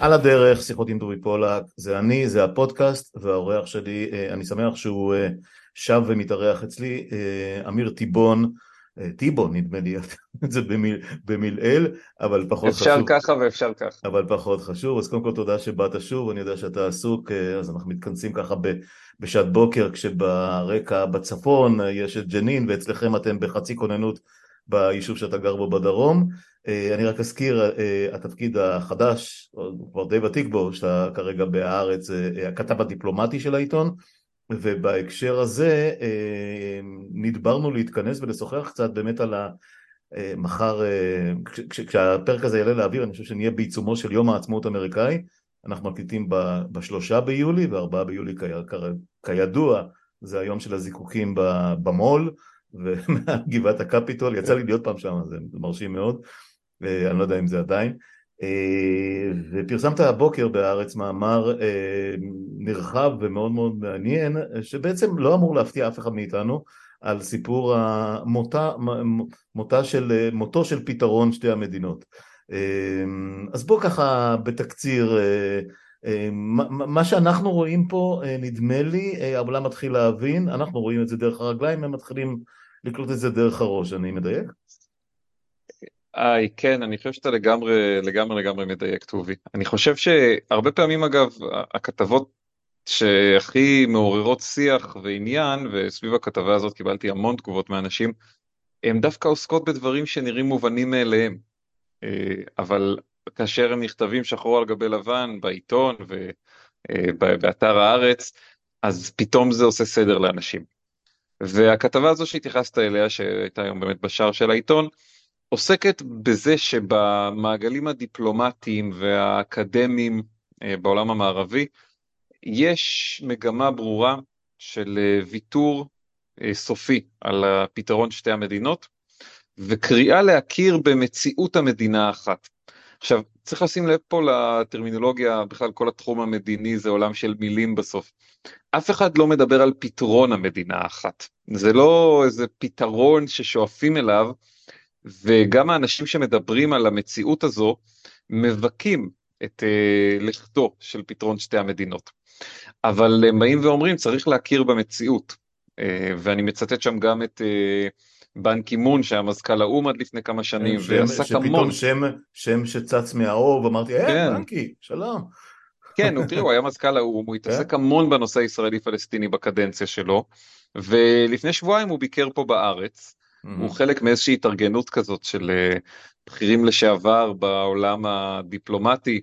על הדרך, שיחות עם דובי פולק, זה אני, זה הפודקאסט, והאורח שלי, אה, אני שמח שהוא אה, שב ומתארח אצלי, אה, אמיר טיבון, טיבון נדמה לי, זה במיל, במילאל, אבל פחות אפשר חשוב. אפשר ככה ואפשר ככה. אבל פחות חשוב, אז קודם כל תודה שבאת שוב, אני יודע שאתה עסוק, אז אנחנו מתכנסים ככה בשעת בוקר, כשברקע בצפון יש את ג'נין, ואצלכם אתם בחצי כוננות ביישוב שאתה גר בו בדרום. אה, אני רק אזכיר, אה, התפקיד החדש, כבר די ותיק בו, שאתה כרגע בהארץ, אה, הכתב הדיפלומטי של העיתון, ובהקשר הזה נדברנו להתכנס ולשוחח קצת באמת על ה... מחר, כשהפרק הזה יעלה לאוויר, אני חושב שנהיה בעיצומו של יום העצמאות האמריקאי, אנחנו מקליטים בשלושה ביולי, וארבעה ביולי כידוע, זה היום של הזיקוקים במו"ל, ומגבעת הקפיטול, יצא לי להיות פעם שם, זה מרשים מאוד, אני לא יודע אם זה עדיין, אה, ופרסמת הבוקר בהארץ מאמר אה, נרחב ומאוד מאוד מעניין, שבעצם לא אמור להפתיע אף אחד מאיתנו, על סיפור המותה, מותה של, מותו של פתרון שתי המדינות. אה, אז בוא ככה בתקציר, מה שאנחנו רואים פה, נדמה לי, העולם מתחיל להבין, אנחנו רואים את זה דרך הרגליים, הם מתחילים לקלוט את זה דרך הראש, אני מדייק? איי, כן, אני חושב שאתה לגמרי, לגמרי לגמרי מדייק, טובי. אני חושב שהרבה פעמים, אגב, הכתבות שהכי מעוררות שיח ועניין, וסביב הכתבה הזאת קיבלתי המון תגובות מאנשים, הן דווקא עוסקות בדברים שנראים מובנים מאליהם. אה, אבל כאשר הם נכתבים שחור על גבי לבן בעיתון ובאתר אה, הארץ, אז פתאום זה עושה סדר לאנשים. והכתבה הזו שהתייחסת אליה, שהייתה היום באמת בשער של העיתון, עוסקת בזה שבמעגלים הדיפלומטיים והאקדמיים אה, בעולם המערבי, יש מגמה ברורה של אה, ויתור אה, סופי על הפתרון שתי המדינות, וקריאה להכיר במציאות המדינה האחת. עכשיו, צריך לשים לב פה לטרמינולוגיה, בכלל כל התחום המדיני זה עולם של מילים בסוף. אף אחד לא מדבר על פתרון המדינה האחת. זה לא איזה פתרון ששואפים אליו, וגם האנשים שמדברים על המציאות הזו מבכים את uh, לכתו של פתרון שתי המדינות. אבל הם באים ואומרים צריך להכיר במציאות, uh, ואני מצטט שם גם את uh, בן קימון שהיה מזכ"ל האו"ם עד לפני כמה שנים, שם, ועסק המון. שפתאום שם, שם שצץ מהאור ואמרתי, אה, כן. בנקי, שלום. כן, הוא, תראו, הוא היה מזכ"ל האו"ם, הוא התעסק כן. המון בנושא הישראלי-פלסטיני בקדנציה שלו, ולפני שבועיים הוא ביקר פה בארץ, Mm-hmm. הוא חלק מאיזושהי התארגנות כזאת של uh, בכירים לשעבר בעולם הדיפלומטי,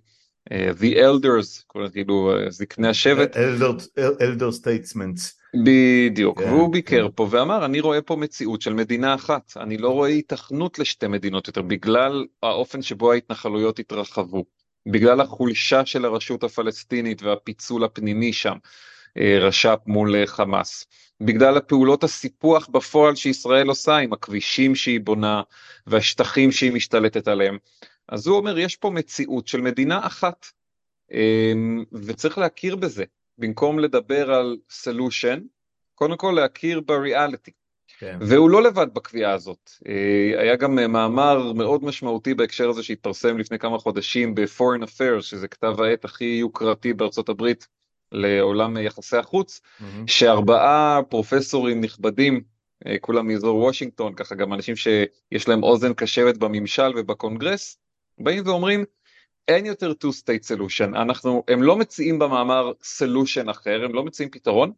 uh, The Elders, כאילו uh, זקני השבט. Elder, elder Statesmen. בדיוק, yeah, כן, והוא ביקר yeah. כן. פה ואמר אני רואה פה מציאות של מדינה אחת, אני לא רואה התכנות לשתי מדינות יותר בגלל האופן שבו ההתנחלויות התרחבו, בגלל החולשה של הרשות הפלסטינית והפיצול הפנימי שם, רש"פ מול חמאס. בגלל הפעולות הסיפוח בפועל שישראל עושה עם הכבישים שהיא בונה והשטחים שהיא משתלטת עליהם. אז הוא אומר יש פה מציאות של מדינה אחת אמ, וצריך להכיר בזה במקום לדבר על סלושן קודם כל להכיר בריאליטי. כן. והוא לא לבד בקביעה הזאת, אה, היה גם מאמר מאוד משמעותי בהקשר הזה שהתפרסם לפני כמה חודשים ב-Foreign Affairs, שזה כתב העת הכי יוקרתי בארצות הברית, לעולם יחסי החוץ, mm-hmm. שארבעה פרופסורים נכבדים, אה, כולם מאזור וושינגטון, ככה גם אנשים שיש להם אוזן קשבת בממשל ובקונגרס, באים ואומרים, אין יותר two state solution, אנחנו, הם לא מציעים במאמר solution אחר, הם לא מציעים פתרון,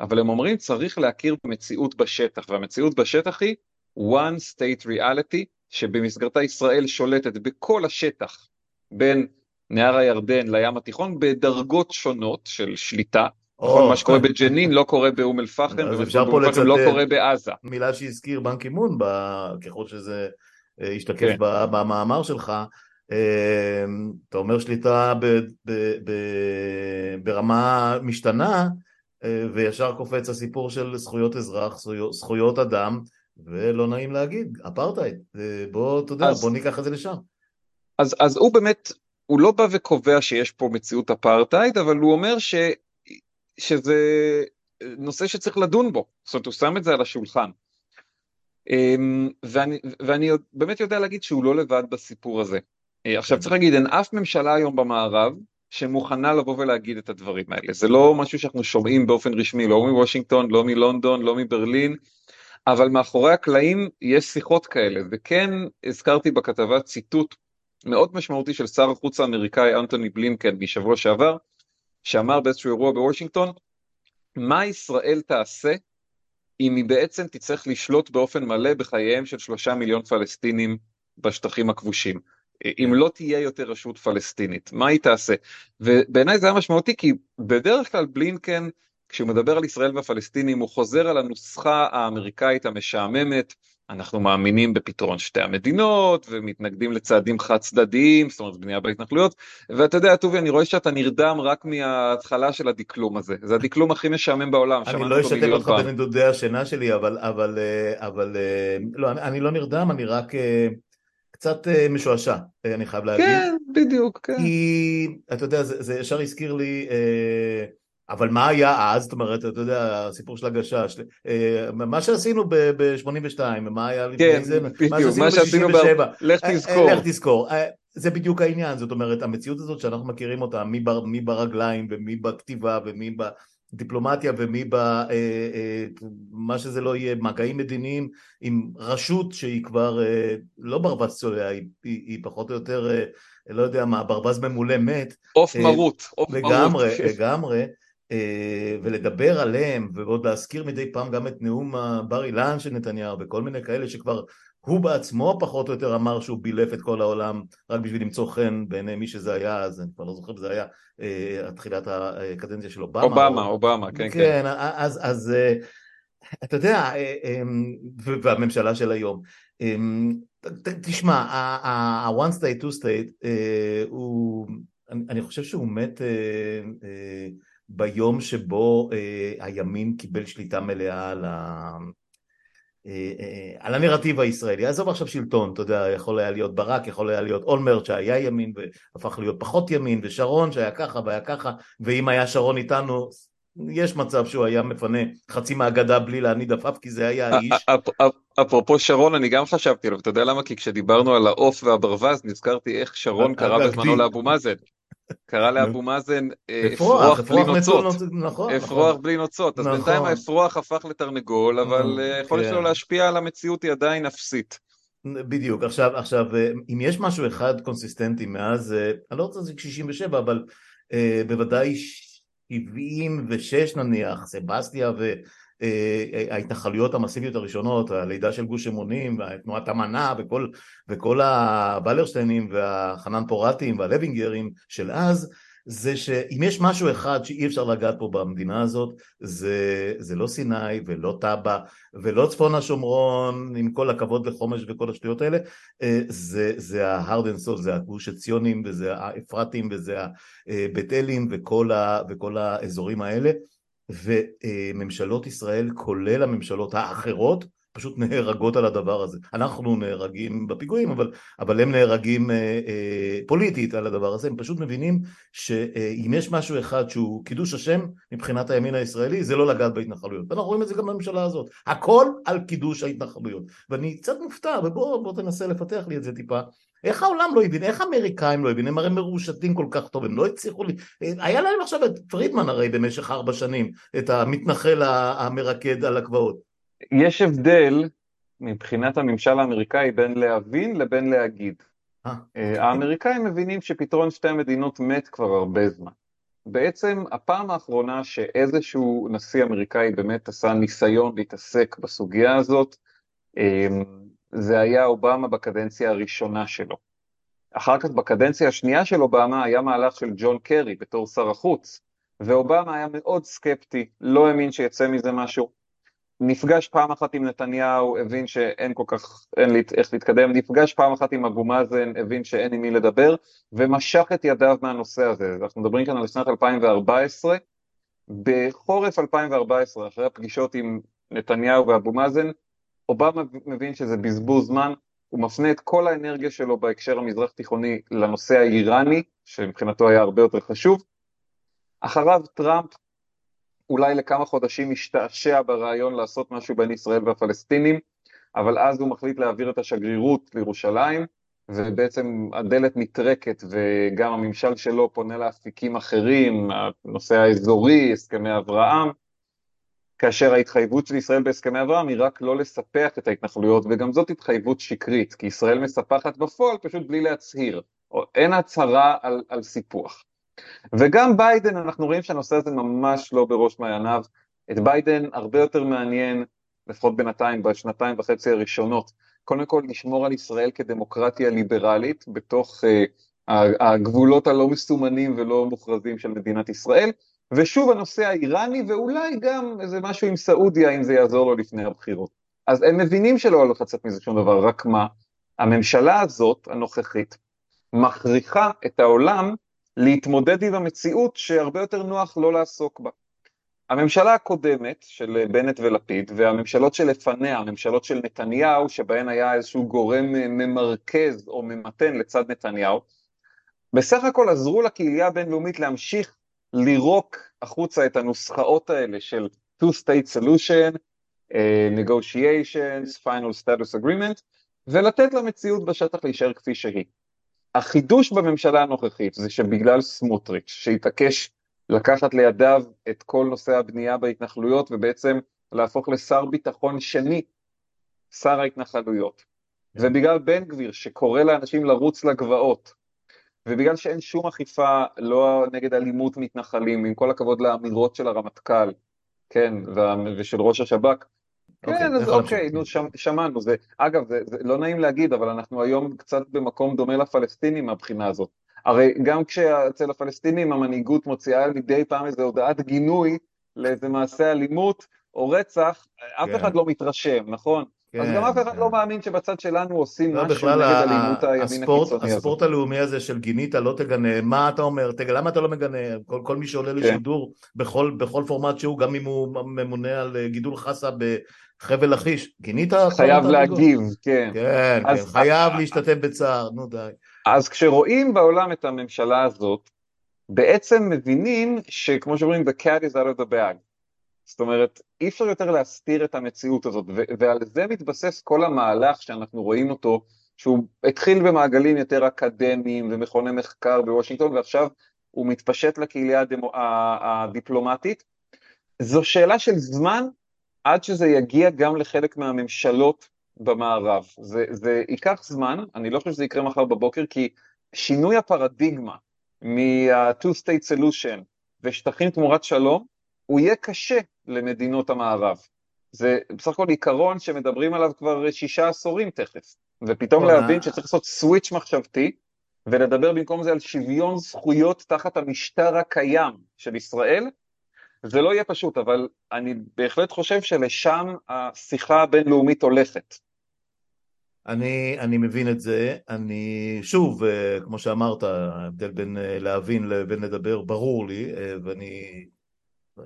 אבל הם אומרים צריך להכיר במציאות בשטח, והמציאות בשטח היא one state reality, שבמסגרתה ישראל שולטת בכל השטח בין נהר הירדן לים התיכון בדרגות שונות של שליטה. נכון, מה שקורה בג'נין לא קורה באום אל-פחם, ומה שקורה באום אל-פחם לא קורה בעזה. מילה שהזכיר בנק אימון, ככל שזה אה, השתקף כן. במאמר שלך, אה, אתה אומר שליטה ברמה משתנה, אה, וישר קופץ הסיפור של זכויות אזרח, זכויות אדם, ולא נעים להגיד, אפרטהייד. בוא, אתה יודע, בוא ניקח את זה לשם. אז, אז הוא באמת הוא לא בא וקובע שיש פה מציאות אפרטהייד, אבל הוא אומר ש, שזה נושא שצריך לדון בו, זאת אומרת הוא שם את זה על השולחן. אמ, ואני, ואני באמת יודע להגיד שהוא לא לבד בסיפור הזה. עכשיו צריך להגיד, אין אף ממשלה היום במערב שמוכנה לבוא ולהגיד את הדברים האלה. זה לא משהו שאנחנו שומעים באופן רשמי, לא מוושינגטון, לא מלונדון, לא מברלין, אבל מאחורי הקלעים יש שיחות כאלה, וכן הזכרתי בכתבה ציטוט מאוד משמעותי של שר החוץ האמריקאי אנטוני בלינקן משבוע שעבר, שאמר באיזשהו אירוע בוושינגטון, מה ישראל תעשה אם היא בעצם תצטרך לשלוט באופן מלא בחייהם של שלושה מיליון פלסטינים בשטחים הכבושים. אם לא תהיה יותר רשות פלסטינית, מה היא תעשה? ובעיניי זה היה משמעותי כי בדרך כלל בלינקן, כשהוא מדבר על ישראל והפלסטינים, הוא חוזר על הנוסחה האמריקאית המשעממת, אנחנו מאמינים בפתרון שתי המדינות ומתנגדים לצעדים חד צדדיים, זאת אומרת בנייה בהתנחלויות, ואתה יודע, טובי, אני רואה שאתה נרדם רק מההתחלה של הדקלום הזה, זה הדקלום הכי משעמם בעולם, אני לא אשתף אותך בנדודי השינה שלי, אבל, אבל, אבל, לא, אני לא נרדם, אני רק... קצת אה, משועשע, אה, אני חייב להגיד. כן, בדיוק, כן. כי, אתה יודע, זה, זה ישר הזכיר לי, אה, אבל מה היה אז, זאת אומרת, אתה יודע, הסיפור של הגשש, מה שעשינו ב-82, מה היה לפני כן, זה, בדיוק, מה שעשינו ב-67, לך תזכור. לך תזכור. זה בדיוק העניין, זאת אומרת, המציאות הזאת שאנחנו מכירים אותה, מי, בר, מי ברגליים ומי בכתיבה ומי ב... דיפלומטיה ומי במה אה, אה, שזה לא יהיה, מגעים מדיניים עם רשות שהיא כבר אה, לא ברווז צולע, היא, היא, היא פחות או יותר, לא יודע מה, ברווז ממולא מת. עוף מרות, עוף מרות. לגמרי, לגמרי. ולדבר עליהם ועוד להזכיר מדי פעם גם את נאום בר אילן של נתניהו וכל מיני כאלה שכבר הוא בעצמו פחות או יותר אמר שהוא בילף את כל העולם רק בשביל למצוא חן בעיני מי שזה היה, אז אני כבר לא זוכר אם זה היה אה, תחילת הקדנציה של אובמה. אובמה, או... אובמה, כן, כן. כן, אז, אז אה, אתה יודע, אה, אמ, והממשלה של היום. אמ, תשמע, ה-one state, two state, הוא, אני חושב שהוא מת ביום שבו הימין קיבל שליטה מלאה על ה... אה, אה, על הנרטיב הישראלי, עזוב עכשיו שלטון, אתה יודע, יכול היה להיות ברק, יכול היה להיות אולמרט שהיה ימין והפך להיות פחות ימין, ושרון שהיה ככה והיה ככה, ואם היה שרון איתנו, יש מצב שהוא היה מפנה חצי מהגדה בלי להניד עפעף, כי זה היה האיש. אפרופו שרון, אני גם חשבתי עליו, אתה יודע למה? כי כשדיברנו על העוף והברווז, נזכרתי איך שרון קרא בזמנו לאבו מאזן. קרא לאבו מאזן אה, אפרוח בלי נוצות, נכון, אפרוח נכון. בלי נוצות, אז בינתיים נכון. האפרוח הפך לתרנגול, אבל אה, היכולת שלו כן. להשפיע על המציאות היא עדיין אפסית. בדיוק, עכשיו, עכשיו, אה, אם יש משהו אחד קונסיסטנטי מאז, אני לא רוצה להגיד 67, אבל בוודאי 76 נניח, סבסטיה ההתנחלויות המסיביות הראשונות, הלידה של גוש אמונים, תנועת המנה וכל, וכל הוולרשטיינים והחנן פורטים והלוינגרים של אז, זה שאם יש משהו אחד שאי אפשר לגעת פה במדינה הזאת, זה, זה לא סיני ולא טאבה ולא צפון השומרון, עם כל הכבוד לחומש וכל השטויות האלה, אה, זה, זה ההרד אינסוף, זה הגוש הציונים וזה האפרטים וזה הבית אלים וכל, וכל האזורים האלה. וממשלות ישראל, כולל הממשלות האחרות, פשוט נהרגות על הדבר הזה. אנחנו נהרגים בפיגועים, אבל, אבל הם נהרגים אה, אה, פוליטית על הדבר הזה. הם פשוט מבינים שאם יש משהו אחד שהוא קידוש השם מבחינת הימין הישראלי, זה לא לגעת בהתנחלויות. ואנחנו רואים את זה גם בממשלה הזאת. הכל על קידוש ההתנחלויות. ואני קצת מופתע, ובוא תנסה לפתח לי את זה טיפה. איך העולם לא הבין? איך האמריקאים לא הבינו? הם הרי מרושתים כל כך טוב, הם לא הצליחו לי... היה להם עכשיו את פרידמן הרי במשך ארבע שנים, את המתנחל המרקד על הגבעות. יש הבדל מבחינת הממשל האמריקאי בין להבין לבין להגיד. אה, אוקיי. האמריקאים מבינים שפתרון שתי המדינות מת כבר הרבה זמן. בעצם הפעם האחרונה שאיזשהו נשיא אמריקאי באמת עשה ניסיון להתעסק בסוגיה הזאת, זה היה אובמה בקדנציה הראשונה שלו. אחר כך בקדנציה השנייה של אובמה היה מהלך של ג'ון קרי בתור שר החוץ, ואובמה היה מאוד סקפטי, לא האמין שיצא מזה משהו. נפגש פעם אחת עם נתניהו, הבין שאין כל כך, אין לי איך להתקדם, נפגש פעם אחת עם אבו מאזן, הבין שאין עם מי לדבר, ומשך את ידיו מהנושא הזה. אנחנו מדברים כאן על שנת 2014. בחורף 2014, אחרי הפגישות עם נתניהו ואבו מאזן, אובמה מבין שזה בזבוז זמן, הוא מפנה את כל האנרגיה שלו בהקשר המזרח תיכוני לנושא האיראני, שמבחינתו היה הרבה יותר חשוב. אחריו טראמפ אולי לכמה חודשים משתעשע ברעיון לעשות משהו בין ישראל והפלסטינים, אבל אז הוא מחליט להעביר את השגרירות לירושלים, ובעצם הדלת נטרקת וגם הממשל שלו פונה לאפיקים אחרים, הנושא האזורי, הסכמי אברהם, כאשר ההתחייבות של ישראל בהסכמי אברהם היא רק לא לספח את ההתנחלויות, וגם זאת התחייבות שקרית, כי ישראל מספחת בפועל פשוט בלי להצהיר, או אין הצהרה על, על סיפוח. וגם ביידן, אנחנו רואים שהנושא הזה ממש לא בראש מעייניו, את ביידן הרבה יותר מעניין, לפחות בינתיים, בשנתיים וחצי הראשונות, קודם כל לשמור על ישראל כדמוקרטיה ליברלית בתוך uh, הגבולות הלא מסומנים ולא מוכרזים של מדינת ישראל, ושוב הנושא האיראני ואולי גם איזה משהו עם סעודיה אם זה יעזור לו לפני הבחירות. אז הם מבינים שלא הולך לצאת מזה שום דבר, רק מה, הממשלה הזאת, הנוכחית, מכריחה את העולם להתמודד עם המציאות שהרבה יותר נוח לא לעסוק בה. הממשלה הקודמת של בנט ולפיד והממשלות שלפניה, הממשלות של נתניהו, שבהן היה איזשהו גורם ממרכז או ממתן לצד נתניהו, בסך הכל עזרו לקהילה הבינלאומית להמשיך לירוק החוצה את הנוסחאות האלה של two-state solution, uh, negotiations, final status agreement, ולתת למציאות בשטח להישאר כפי שהיא. החידוש בממשלה הנוכחית זה שבגלל סמוטריץ', שהתעקש לקחת לידיו את כל נושא הבנייה בהתנחלויות ובעצם להפוך לשר ביטחון שני, שר ההתנחלויות. כן. ובגלל בן גביר שקורא לאנשים לרוץ לגבעות, ובגלל שאין שום אכיפה לא נגד אלימות מתנחלים, עם כל הכבוד לאמירות של הרמטכ"ל, כן, ושל ראש השב"כ, אוקיי, כן, אז אוקיי, נו, שמענו, זה, אגב, זה, זה לא נעים להגיד, אבל אנחנו היום קצת במקום דומה לפלסטינים מהבחינה הזאת. הרי גם כשאצל הפלסטינים המנהיגות מוציאה מדי פעם איזו הודעת גינוי לאיזה מעשה אלימות או רצח, אף כן. אחד לא מתרשם, נכון? כן, אז גם אף אחד כן. לא מאמין שבצד שלנו עושים לא, משהו נגד אלימות הימין הקיצוני הזה. הספורט הלאומי הזה של גינית, לא תגנה, מה אתה אומר? תגלה, למה אתה לא מגנה? כל, כל מי שעולה כן. לשידור בכל, בכל פורמט שהוא, גם אם הוא ממונה על גידול חסה בחבל לכיש, גינית? חייב להגיב, כן. כן, אז, כן, חייב להשתתף בצער, נו די. אז כשרואים בעולם את הממשלה הזאת, בעצם מבינים שכמו שאומרים, the cat is out of the bag. זאת אומרת, אי אפשר יותר להסתיר את המציאות הזאת, ועל זה מתבסס כל המהלך שאנחנו רואים אותו, שהוא התחיל במעגלים יותר אקדמיים ומכוני מחקר בוושינגטון, ועכשיו הוא מתפשט לקהילה הדמו, הדיפלומטית. זו שאלה של זמן עד שזה יגיע גם לחלק מהממשלות במערב. זה, זה ייקח זמן, אני לא חושב שזה יקרה מחר בבוקר, כי שינוי הפרדיגמה מה-two-state solution ושטחים תמורת שלום, הוא יהיה קשה למדינות המערב. זה בסך הכל עיקרון שמדברים עליו כבר שישה עשורים תכף, ופתאום להבין שצריך לעשות סוויץ' מחשבתי, ולדבר במקום זה על שוויון זכויות תחת המשטר הקיים של ישראל, זה לא יהיה פשוט, אבל אני בהחלט חושב שלשם השיחה הבינלאומית הולכת. אני, אני מבין את זה, אני שוב, אה, כמו שאמרת, ההבדל בין אה, להבין לבין לדבר ברור לי, אה, ואני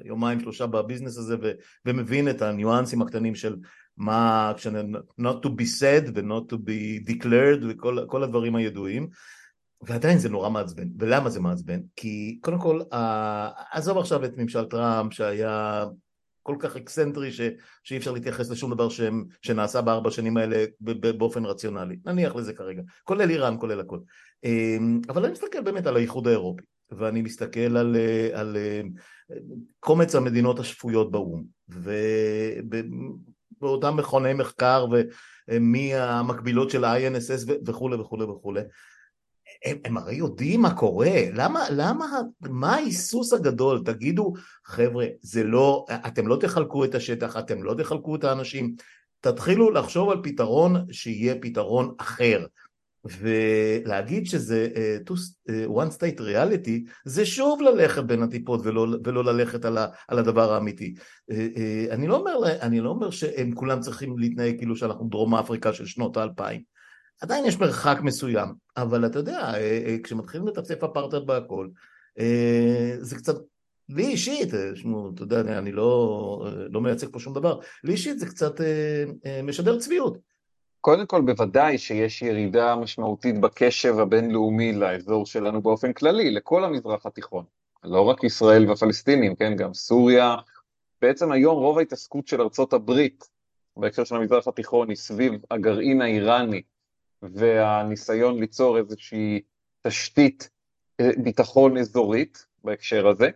יומיים שלושה בביזנס הזה ו, ומבין את הניואנסים הקטנים של מה, not to be said ו-not to be declared וכל הדברים הידועים ועדיין זה נורא מעצבן, ולמה זה מעצבן? כי קודם כל, עזוב עכשיו את ממשל טראמפ שהיה כל כך אקסנטרי ש, שאי אפשר להתייחס לשום דבר שהם, שנעשה בארבע שנים האלה באופן רציונלי, נניח לזה כרגע, כולל איראן, כולל הכל. אמ, אבל אני מסתכל באמת על האיחוד האירופי, ואני מסתכל על, על קומץ המדינות השפויות באו"ם, ובאותם מכוני מחקר ומהמקבילות של ה-INSS וכולי וכולי וכולי. הם, הם הרי יודעים מה קורה, למה, למה, מה ההיסוס הגדול? תגידו, חבר'ה, זה לא, אתם לא תחלקו את השטח, אתם לא תחלקו את האנשים, תתחילו לחשוב על פתרון שיהיה פתרון אחר. ולהגיד שזה uh, two, uh, one state reality זה שוב ללכת בין הטיפות ולא, ולא ללכת על, ה, על הדבר האמיתי. Uh, uh, אני, לא אומר, אני לא אומר שהם כולם צריכים להתנהג כאילו שאנחנו דרום אפריקה של שנות האלפיים. עדיין יש מרחק מסוים, אבל אתה יודע, uh, uh, כשמתחילים לטפטף אפרטהייד בהכל, uh, זה קצת, לי אישית, שמו, אתה יודע, אני לא, לא מייצג פה שום דבר, לי אישית זה קצת uh, uh, משדר צביעות. קודם כל, בוודאי שיש ירידה משמעותית בקשב הבינלאומי לאזור שלנו באופן כללי, לכל המזרח התיכון. לא רק ישראל והפלסטינים, כן, גם סוריה. בעצם היום רוב ההתעסקות של ארצות הברית בהקשר של המזרח התיכון היא סביב הגרעין האיראני והניסיון ליצור איזושהי תשתית אה, ביטחון אזורית בהקשר הזה,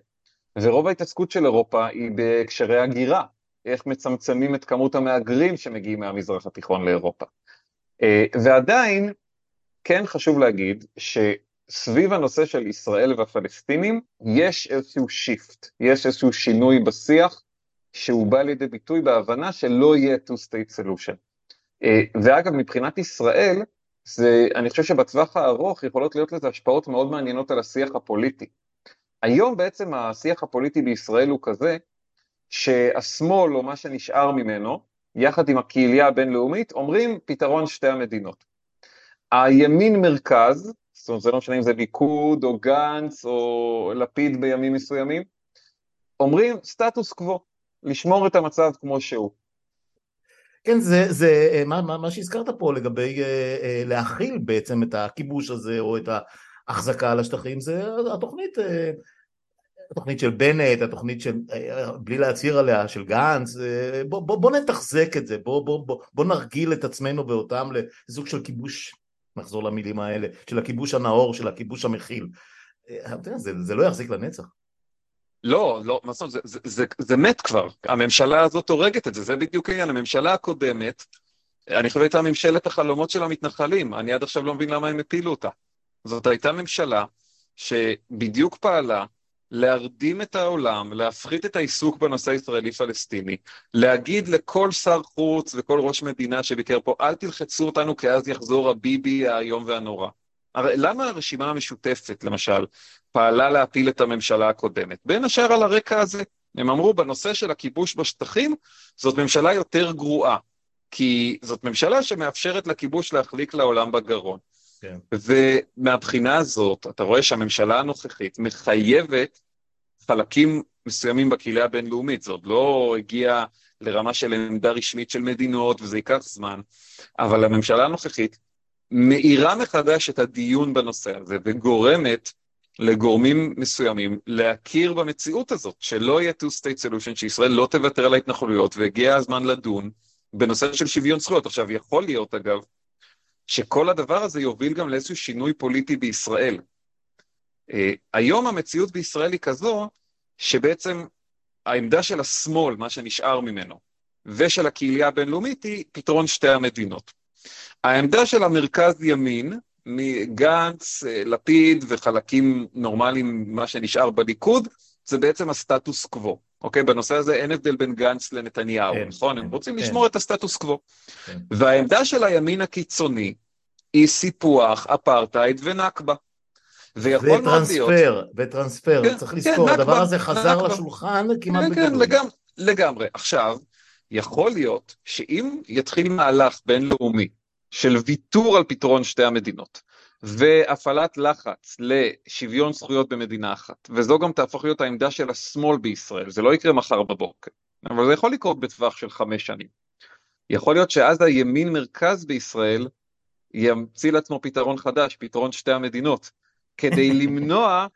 ורוב ההתעסקות של אירופה היא בהקשרי הגירה, איך מצמצמים את כמות המהגרים שמגיעים מהמזרח התיכון לאירופה. אה, ועדיין, כן חשוב להגיד שסביב הנושא של ישראל והפלסטינים יש איזשהו שיפט, יש איזשהו שינוי בשיח שהוא בא לידי ביטוי בהבנה שלא יהיה two-state solution. אה, ואגב, מבחינת ישראל, זה, אני חושב שבטווח הארוך יכולות להיות לזה השפעות מאוד מעניינות על השיח הפוליטי. היום בעצם השיח הפוליטי בישראל הוא כזה, שהשמאל או מה שנשאר ממנו, יחד עם הקהילייה הבינלאומית, אומרים פתרון שתי המדינות. הימין מרכז, זאת אומרת זה לא משנה אם זה ליכוד או גנץ או לפיד בימים מסוימים, אומרים סטטוס קוו, לשמור את המצב כמו שהוא. כן, זה, זה מה, מה, מה שהזכרת פה לגבי אה, אה, להכיל בעצם את הכיבוש הזה או את ההחזקה על השטחים, זה התוכנית, אה, התוכנית של בנט, התוכנית של, בלי להצהיר עליה, של גנץ, אה, בוא, בוא, בוא נתחזק את זה, בוא, בוא, בוא, בוא נרגיל את עצמנו ואותם לסוג של כיבוש, נחזור למילים האלה, של הכיבוש הנאור, של הכיבוש המכיל. אה, זה, זה לא יחזיק לנצח. לא, לא, מה זאת אומרת, זה, זה, זה מת כבר, הממשלה הזאת הורגת את זה, זה בדיוק העניין, הממשלה הקודמת, אני חושב הייתה ממשלת החלומות של המתנחלים, אני עד עכשיו לא מבין למה הם הפילו אותה. זאת הייתה ממשלה שבדיוק פעלה להרדים את העולם, להפחית את העיסוק בנושא הישראלי-פלסטיני, להגיד לכל שר חוץ וכל ראש מדינה שביקר פה, אל תלחצו אותנו כי אז יחזור הביבי האיום והנורא. הרי למה הרשימה המשותפת, למשל, פעלה להפיל את הממשלה הקודמת? בין השאר על הרקע הזה. הם אמרו, בנושא של הכיבוש בשטחים, זאת ממשלה יותר גרועה, כי זאת ממשלה שמאפשרת לכיבוש להחליק לעולם בגרון. כן. ומהבחינה הזאת, אתה רואה שהממשלה הנוכחית מחייבת חלקים מסוימים בקהילה הבינלאומית, זה עוד לא הגיע לרמה של עמדה רשמית של מדינות, וזה ייקח זמן, אבל הממשלה הנוכחית מאירה מחדש את הדיון בנושא הזה וגורמת לגורמים מסוימים להכיר במציאות הזאת, שלא יהיה two-state solution, שישראל לא תוותר על ההתנחלויות, והגיע הזמן לדון בנושא של שוויון זכויות. עכשיו, יכול להיות, אגב, שכל הדבר הזה יוביל גם לאיזשהו שינוי פוליטי בישראל. Uh, היום המציאות בישראל היא כזו, שבעצם העמדה של השמאל, מה שנשאר ממנו, ושל הקהילייה הבינלאומית היא פתרון שתי המדינות. העמדה של המרכז ימין, מגנץ, אה, לפיד וחלקים נורמליים, מה שנשאר בליכוד, זה בעצם הסטטוס קוו. אוקיי? בנושא הזה אין הבדל בין גנץ לנתניהו, כן, נכון? כן, הם רוצים כן. לשמור את הסטטוס קוו. כן. והעמדה של הימין הקיצוני היא סיפוח, אפרטהייד ונכבה. ויכול מאוד להיות... וטרנספר, וטרנספר, כן, צריך כן, לזכור, כן, הדבר נקבה, הזה חזר נקבה. לשולחן כמעט כן. כן, לגמרי, לגמרי. עכשיו, יכול להיות שאם יתחיל מהלך בינלאומי של ויתור על פתרון שתי המדינות, והפעלת לחץ לשוויון זכויות במדינה אחת, וזו גם תהפוך להיות העמדה של השמאל בישראל, זה לא יקרה מחר בבוקר, אבל זה יכול לקרות בטווח של חמש שנים. יכול להיות שאז הימין מרכז בישראל ימציא לעצמו פתרון חדש, פתרון שתי המדינות, כדי למנוע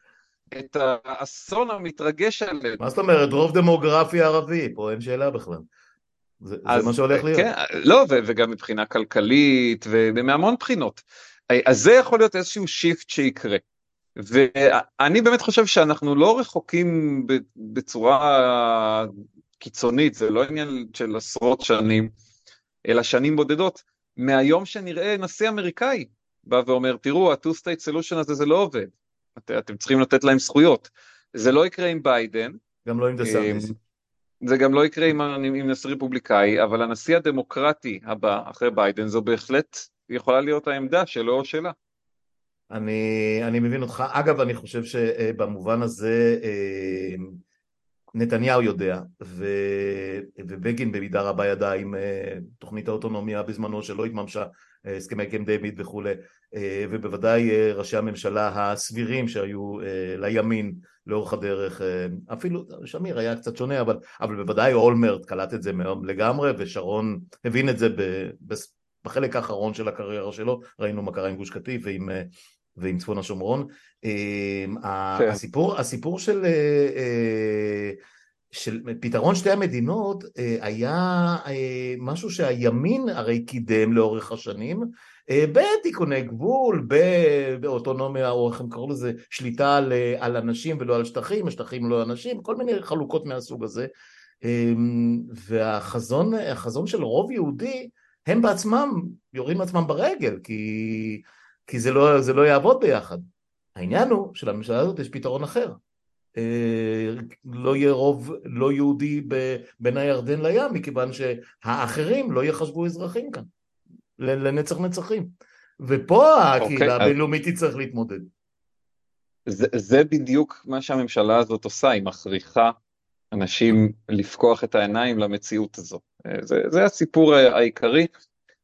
את האסון המתרגש עלינו. מה זאת אומרת? רוב דמוגרפי ערבי, פה אין שאלה בכלל. זה, אז, זה מה שהולך להיות. כן, לא, ו, וגם מבחינה כלכלית, ומהמון בחינות. אז זה יכול להיות איזשהו שיפט שיקרה. ואני באמת חושב שאנחנו לא רחוקים בצורה קיצונית, זה לא עניין של עשרות שנים, אלא שנים בודדות, מהיום שנראה נשיא אמריקאי בא ואומר, תראו, ה-two state solution הזה זה לא עובד, את, אתם צריכים לתת להם זכויות. זה לא יקרה עם ביידן. גם לא עם דה סנטיס. זה גם לא יקרה עם, עם, עם נשיא רפובליקאי, אבל הנשיא הדמוקרטי הבא, אחרי ביידן, זו בהחלט יכולה להיות העמדה שלו או שלה. אני, אני מבין אותך. אגב, אני חושב שבמובן הזה אה, נתניהו יודע, ו, ובגין במידה רבה ידע עם אה, תוכנית האוטונומיה בזמנו שלא התממשה, אה, הסכמי קם דיוויד וכולי, ובוודאי ראשי הממשלה הסבירים שהיו לימין לאורך הדרך, אפילו שמיר היה קצת שונה, אבל, אבל בוודאי אולמרט קלט את זה לגמרי, ושרון הבין את זה בחלק האחרון של הקריירה שלו, ראינו מה קרה עם גוש קטיף ועם, אה, ועם צפון השומרון. אה, כן. הסיפור, הסיפור של, אה, של פתרון שתי המדינות היה משהו שהימין הרי קידם לאורך השנים בתיקוני גבול, באוטונומיה, או איך הם קראו לזה, שליטה על, על אנשים ולא על שטחים, השטחים לא אנשים, כל מיני חלוקות מהסוג הזה. והחזון של רוב יהודי, הם בעצמם יורים עצמם ברגל, כי, כי זה, לא, זה לא יעבוד ביחד. העניין הוא שלממשלה הזאת יש פתרון אחר. לא יהיה רוב לא יהודי בין הירדן לים, מכיוון שהאחרים לא יחשבו אזרחים כאן. לנצח נצחים. ופה הקהילה okay, הבינלאומית אז... תצטרך להתמודד. זה, זה בדיוק מה שהממשלה הזאת עושה, היא מכריחה אנשים לפקוח את העיניים למציאות הזו. זה, זה הסיפור העיקרי,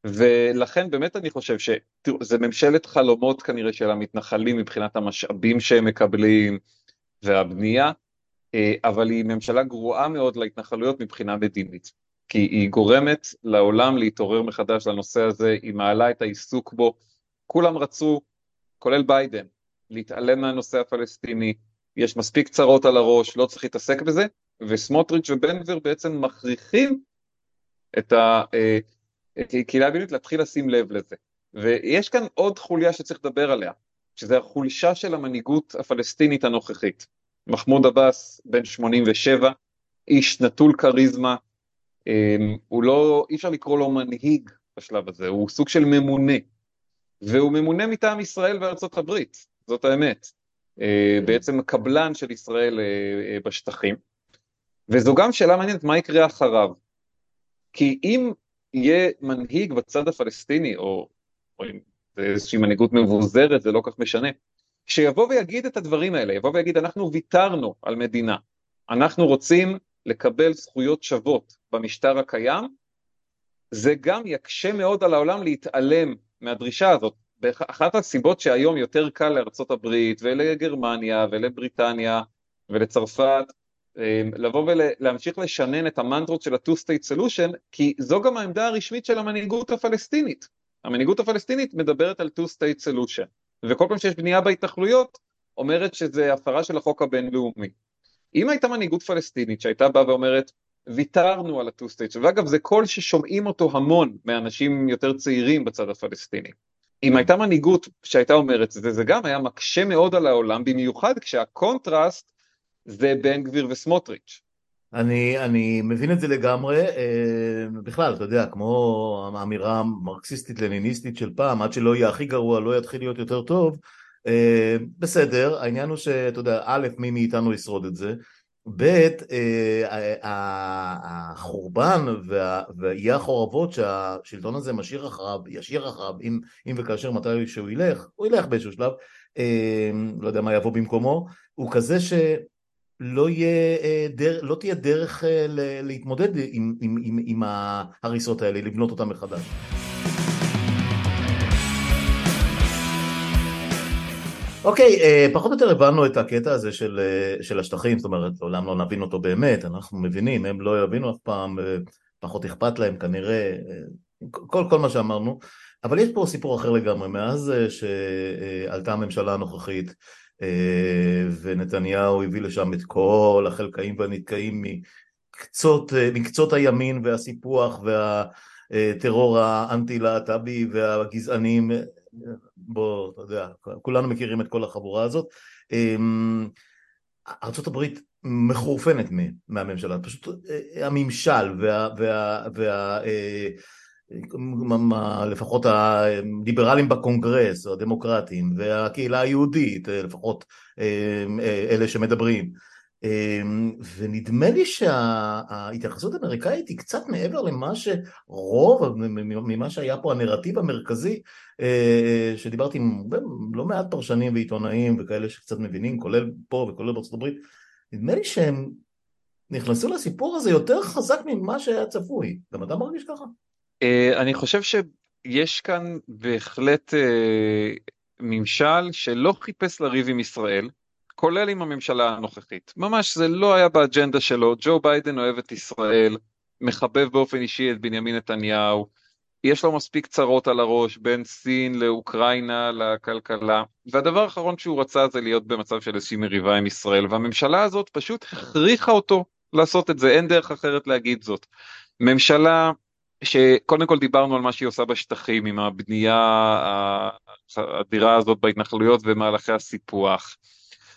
ולכן באמת אני חושב שזה ממשלת חלומות כנראה של המתנחלים מבחינת המשאבים שהם מקבלים והבנייה, אבל היא ממשלה גרועה מאוד להתנחלויות מבחינה מדינית. כי היא גורמת לעולם להתעורר מחדש לנושא הזה, היא מעלה את העיסוק בו. כולם רצו, כולל ביידן, להתעלם מהנושא הפלסטיני, יש מספיק צרות על הראש, לא צריך להתעסק בזה, וסמוטריץ' ובן גביר בעצם מכריחים את הקהילה הבינונית להתחיל לשים לב לזה. ויש כאן עוד חוליה שצריך לדבר עליה, שזה החולשה של המנהיגות הפלסטינית הנוכחית. מחמוד עבאס, בן 87, איש נטול כריזמה, אמ, הוא לא, אי אפשר לקרוא לו מנהיג בשלב הזה, הוא סוג של ממונה, והוא ממונה מטעם ישראל וארצות הברית, זאת האמת. כן. בעצם קבלן של ישראל אה, אה, בשטחים, וזו גם שאלה מעניינת מה יקרה אחריו. כי אם יהיה מנהיג בצד הפלסטיני, או, או אם זה איזושהי מנהיגות מבוזרת, זה לא כך משנה, שיבוא ויגיד את הדברים האלה, יבוא ויגיד אנחנו ויתרנו על מדינה, אנחנו רוצים לקבל זכויות שוות במשטר הקיים, זה גם יקשה מאוד על העולם להתעלם מהדרישה הזאת. אחת הסיבות שהיום יותר קל לארצות הברית ולגרמניה ולבריטניה ולצרפת אמ, לבוא ולהמשיך לשנן את המנטרות של ה-two-state solution, כי זו גם העמדה הרשמית של המנהיגות הפלסטינית. המנהיגות הפלסטינית מדברת על two-state solution, וכל פעם שיש בנייה בהתנחלויות, אומרת שזה הפרה של החוק הבינלאומי. אם הייתה מנהיגות פלסטינית שהייתה באה ואומרת, ויתרנו על ה-two states, ואגב זה קול ששומעים אותו המון מאנשים יותר צעירים בצד הפלסטיני. אם הייתה מנהיגות שהייתה אומרת זה, זה גם היה מקשה מאוד על העולם, במיוחד כשהקונטרסט זה בן גביר וסמוטריץ'. אני, אני מבין את זה לגמרי, אה, בכלל, אתה יודע, כמו האמירה המרקסיסטית-לניניסטית של פעם, עד שלא יהיה הכי גרוע לא יתחיל להיות יותר טוב, אה, בסדר, העניין הוא שאתה יודע, א', מי מאיתנו ישרוד את זה, ב', אה, החורבן ואי החורבות שהשלטון הזה משאיר אחריו, ישאיר אחריו, אם, אם וכאשר מתי שהוא ילך, הוא ילך באיזשהו שלב, לא יודע מה יבוא במקומו, הוא כזה שלא יהיה, לא תהיה דרך להתמודד עם, עם, עם, עם ההריסות האלה, לבנות אותן מחדש. אוקיי, אה, פחות או יותר הבנו את הקטע הזה של, אה, של השטחים, זאת אומרת, לעולם לא נבין אותו באמת, אנחנו מבינים, הם לא יבינו אף פעם, אה, פחות אכפת להם כנראה, כל, כל מה שאמרנו, אבל יש פה סיפור אחר לגמרי, מאז שעלתה הממשלה הנוכחית ונתניהו הביא לשם את כל החלקאים והנתקעים מקצות, מקצות הימין והסיפוח והטרור האנטי-להט"בי והגזענים בוא, אתה יודע, כולנו מכירים את כל החבורה הזאת. ארה"ב מחורפנת מהממשלה, פשוט אה, הממשל וה... וה, וה אה, לפחות הליברלים בקונגרס, הדמוקרטים, והקהילה היהודית, אה, לפחות אלה שמדברים, אמ, ונדמה לי שההתייחסות האמריקאית היא קצת מעבר למה שרוב, ממה שהיה פה הנרטיב המרכזי, אה, שדיברתי עם לא מעט פרשנים ועיתונאים וכאלה שקצת מבינים, כולל פה וכולל בארצות הברית, נדמה לי שהם נכנסו לסיפור הזה יותר חזק ממה שהיה צפוי. גם אתה מרגיש ככה? אה, אני חושב שיש כאן בהחלט אה, ממשל שלא חיפש לריב עם ישראל. כולל עם הממשלה הנוכחית. ממש זה לא היה באג'נדה שלו, ג'ו ביידן אוהב את ישראל, מחבב באופן אישי את בנימין נתניהו, יש לו מספיק צרות על הראש בין סין לאוקראינה לכלכלה, והדבר האחרון שהוא רצה זה להיות במצב של איזושהי מריבה עם ישראל, והממשלה הזאת פשוט הכריחה אותו לעשות את זה, אין דרך אחרת להגיד זאת. ממשלה שקודם כל דיברנו על מה שהיא עושה בשטחים עם הבנייה האדירה הזאת בהתנחלויות ומהלכי הסיפוח.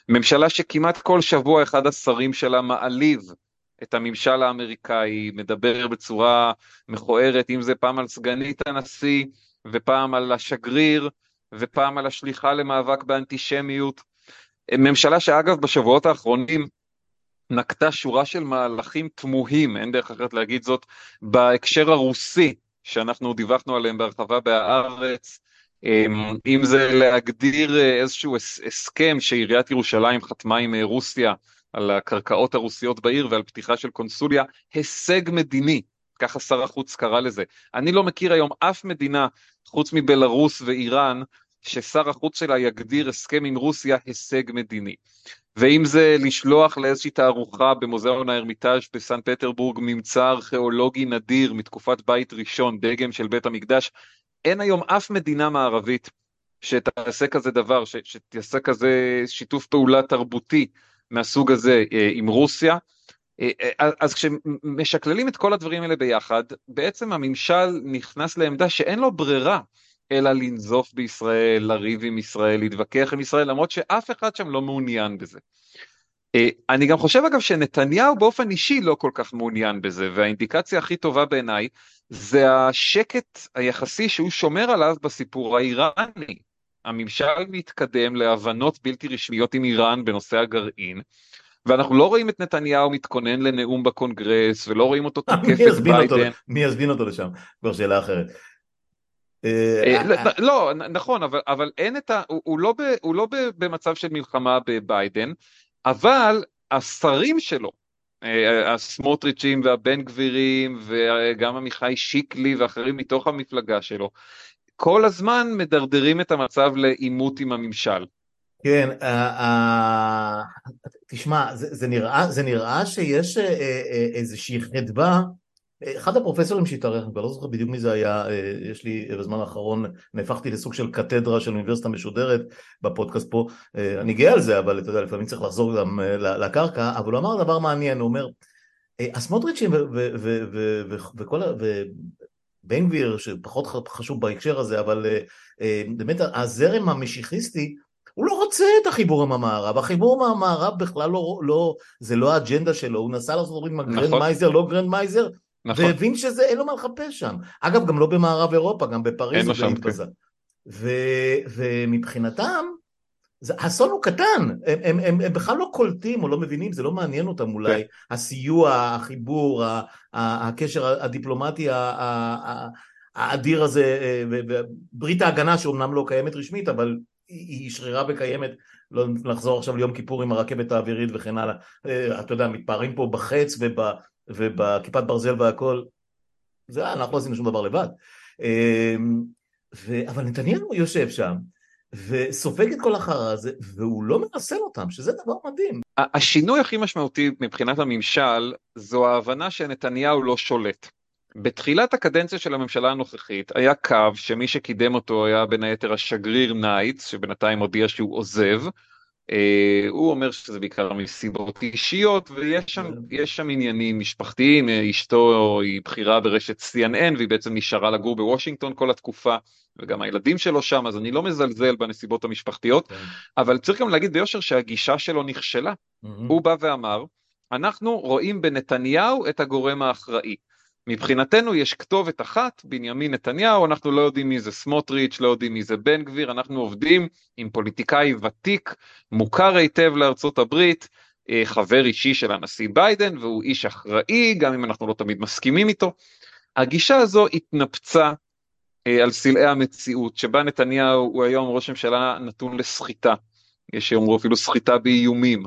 ממשלה שכמעט כל שבוע אחד השרים שלה מעליב את הממשל האמריקאי, מדבר בצורה מכוערת, אם זה פעם על סגנית הנשיא ופעם על השגריר ופעם על השליחה למאבק באנטישמיות. ממשלה שאגב בשבועות האחרונים נקטה שורה של מהלכים תמוהים, אין דרך אחרת להגיד זאת, בהקשר הרוסי, שאנחנו דיווחנו עליהם בהרחבה בהארץ, אמ, אם זה להגדיר איזשהו הסכם שעיריית ירושלים חתמה עם רוסיה על הקרקעות הרוסיות בעיר ועל פתיחה של קונסוליה, הישג מדיני, ככה שר החוץ קרא לזה. אני לא מכיר היום אף מדינה, חוץ מבלארוס ואיראן, ששר החוץ שלה יגדיר הסכם עם רוסיה הישג מדיני. ואם זה לשלוח לאיזושהי תערוכה במוזיאון הארמיטאז' בסן פטרבורג ממצא ארכיאולוגי נדיר מתקופת בית ראשון, דגם של בית המקדש, אין היום אף מדינה מערבית שתעשה כזה דבר, שתעשה כזה שיתוף פעולה תרבותי מהסוג הזה אה, עם רוסיה. אה, אה, אז כשמשקללים את כל הדברים האלה ביחד, בעצם הממשל נכנס לעמדה שאין לו ברירה אלא לנזוף בישראל, לריב עם ישראל, להתווכח עם ישראל, למרות שאף אחד שם לא מעוניין בזה. אני גם חושב אגב שנתניהו באופן אישי לא כל כך מעוניין בזה, והאינדיקציה הכי טובה בעיניי זה השקט היחסי שהוא שומר עליו בסיפור האיראני. הממשל מתקדם להבנות בלתי רשמיות עם איראן בנושא הגרעין, ואנחנו לא רואים את נתניהו מתכונן לנאום בקונגרס, ולא רואים אותו תוקף את ביידן. מי יזמין אותו לשם? כבר שאלה אחרת. אה, אה, לא, לא, נכון, אבל אין את ה... הוא לא, לא במצב של מלחמה בביידן, אבל השרים שלו, אה, הסמוטריצ'ים והבן גבירים וגם עמיחי שיקלי ואחרים מתוך המפלגה שלו, כל הזמן מדרדרים את המצב לעימות עם הממשל. כן, תשמע, זה, זה, נראה, זה נראה שיש איזושהי חדווה, אחד הפרופסורים שהתארח, אני כבר לא זוכר בדיוק מי זה היה, uh, יש לי בזמן האחרון, נהפכתי לסוג של קתדרה של אוניברסיטה משודרת בפודקאסט פה, uh, אני גאה על זה, אבל אתה יודע, לפעמים צריך לחזור גם לקרקע, אבל הוא אמר דבר מעניין, הוא אומר, הסמוטריצ'ים וכל בן גביר, שפחות חשוב בהקשר הזה, אבל באמת הזרם המשיחיסטי, הוא לא רוצה את החיבור עם המערב, החיבור עם המערב בכלל לא, לא זה לא האג'נדה שלו, הוא נסע לעשות דברים עם הגרנד נכון. מייזר, לא גרנד מייזר, נכון. והבין שזה, אין לו מה לחפש שם. אגב, גם לא במערב אירופה, גם בפריז הוא מתבזר. ומבחינתם, זה, האסון הוא קטן, הם, הם, הם, הם בכלל לא קולטים או לא מבינים, זה לא מעניין אותם אולי, כן. הסיוע, החיבור, הקשר הדיפלומטי האדיר הזה, אה, ברית ההגנה שאומנם לא קיימת רשמית, אבל היא שרירה וקיימת, לא נחזור עכשיו ליום כיפור עם הרכבת האווירית וכן הלאה, אה, אתה יודע, מתפארים פה בחץ וב, ובכיפת ברזל והכל, זה אנחנו לא עשינו שום דבר לבד. אה, ו, אבל נתניהו יושב שם, וסופג את כל החרא הזה, והוא לא מרסן אותם, שזה דבר מדהים. השינוי הכי משמעותי מבחינת הממשל, זו ההבנה שנתניהו לא שולט. בתחילת הקדנציה של הממשלה הנוכחית היה קו שמי שקידם אותו היה בין היתר השגריר ניידס, שבינתיים הודיע שהוא עוזב, הוא אומר שזה בעיקר מסיבות אישיות ויש שם, כן. שם עניינים משפחתיים, אשתו היא בכירה ברשת CNN והיא בעצם נשארה לגור בוושינגטון כל התקופה וגם הילדים שלו שם אז אני לא מזלזל בנסיבות המשפחתיות כן. אבל צריך גם להגיד ביושר שהגישה שלו נכשלה, mm-hmm. הוא בא ואמר אנחנו רואים בנתניהו את הגורם האחראי מבחינתנו יש כתובת אחת, בנימין נתניהו, אנחנו לא יודעים מי זה סמוטריץ', לא יודעים מי זה בן גביר, אנחנו עובדים עם פוליטיקאי ותיק, מוכר היטב לארצות הברית, אה, חבר אישי של הנשיא ביידן, והוא איש אחראי, גם אם אנחנו לא תמיד מסכימים איתו. הגישה הזו התנפצה אה, על סלעי המציאות, שבה נתניהו הוא היום ראש ממשלה נתון לסחיטה, יש שיאמרו אפילו סחיטה באיומים.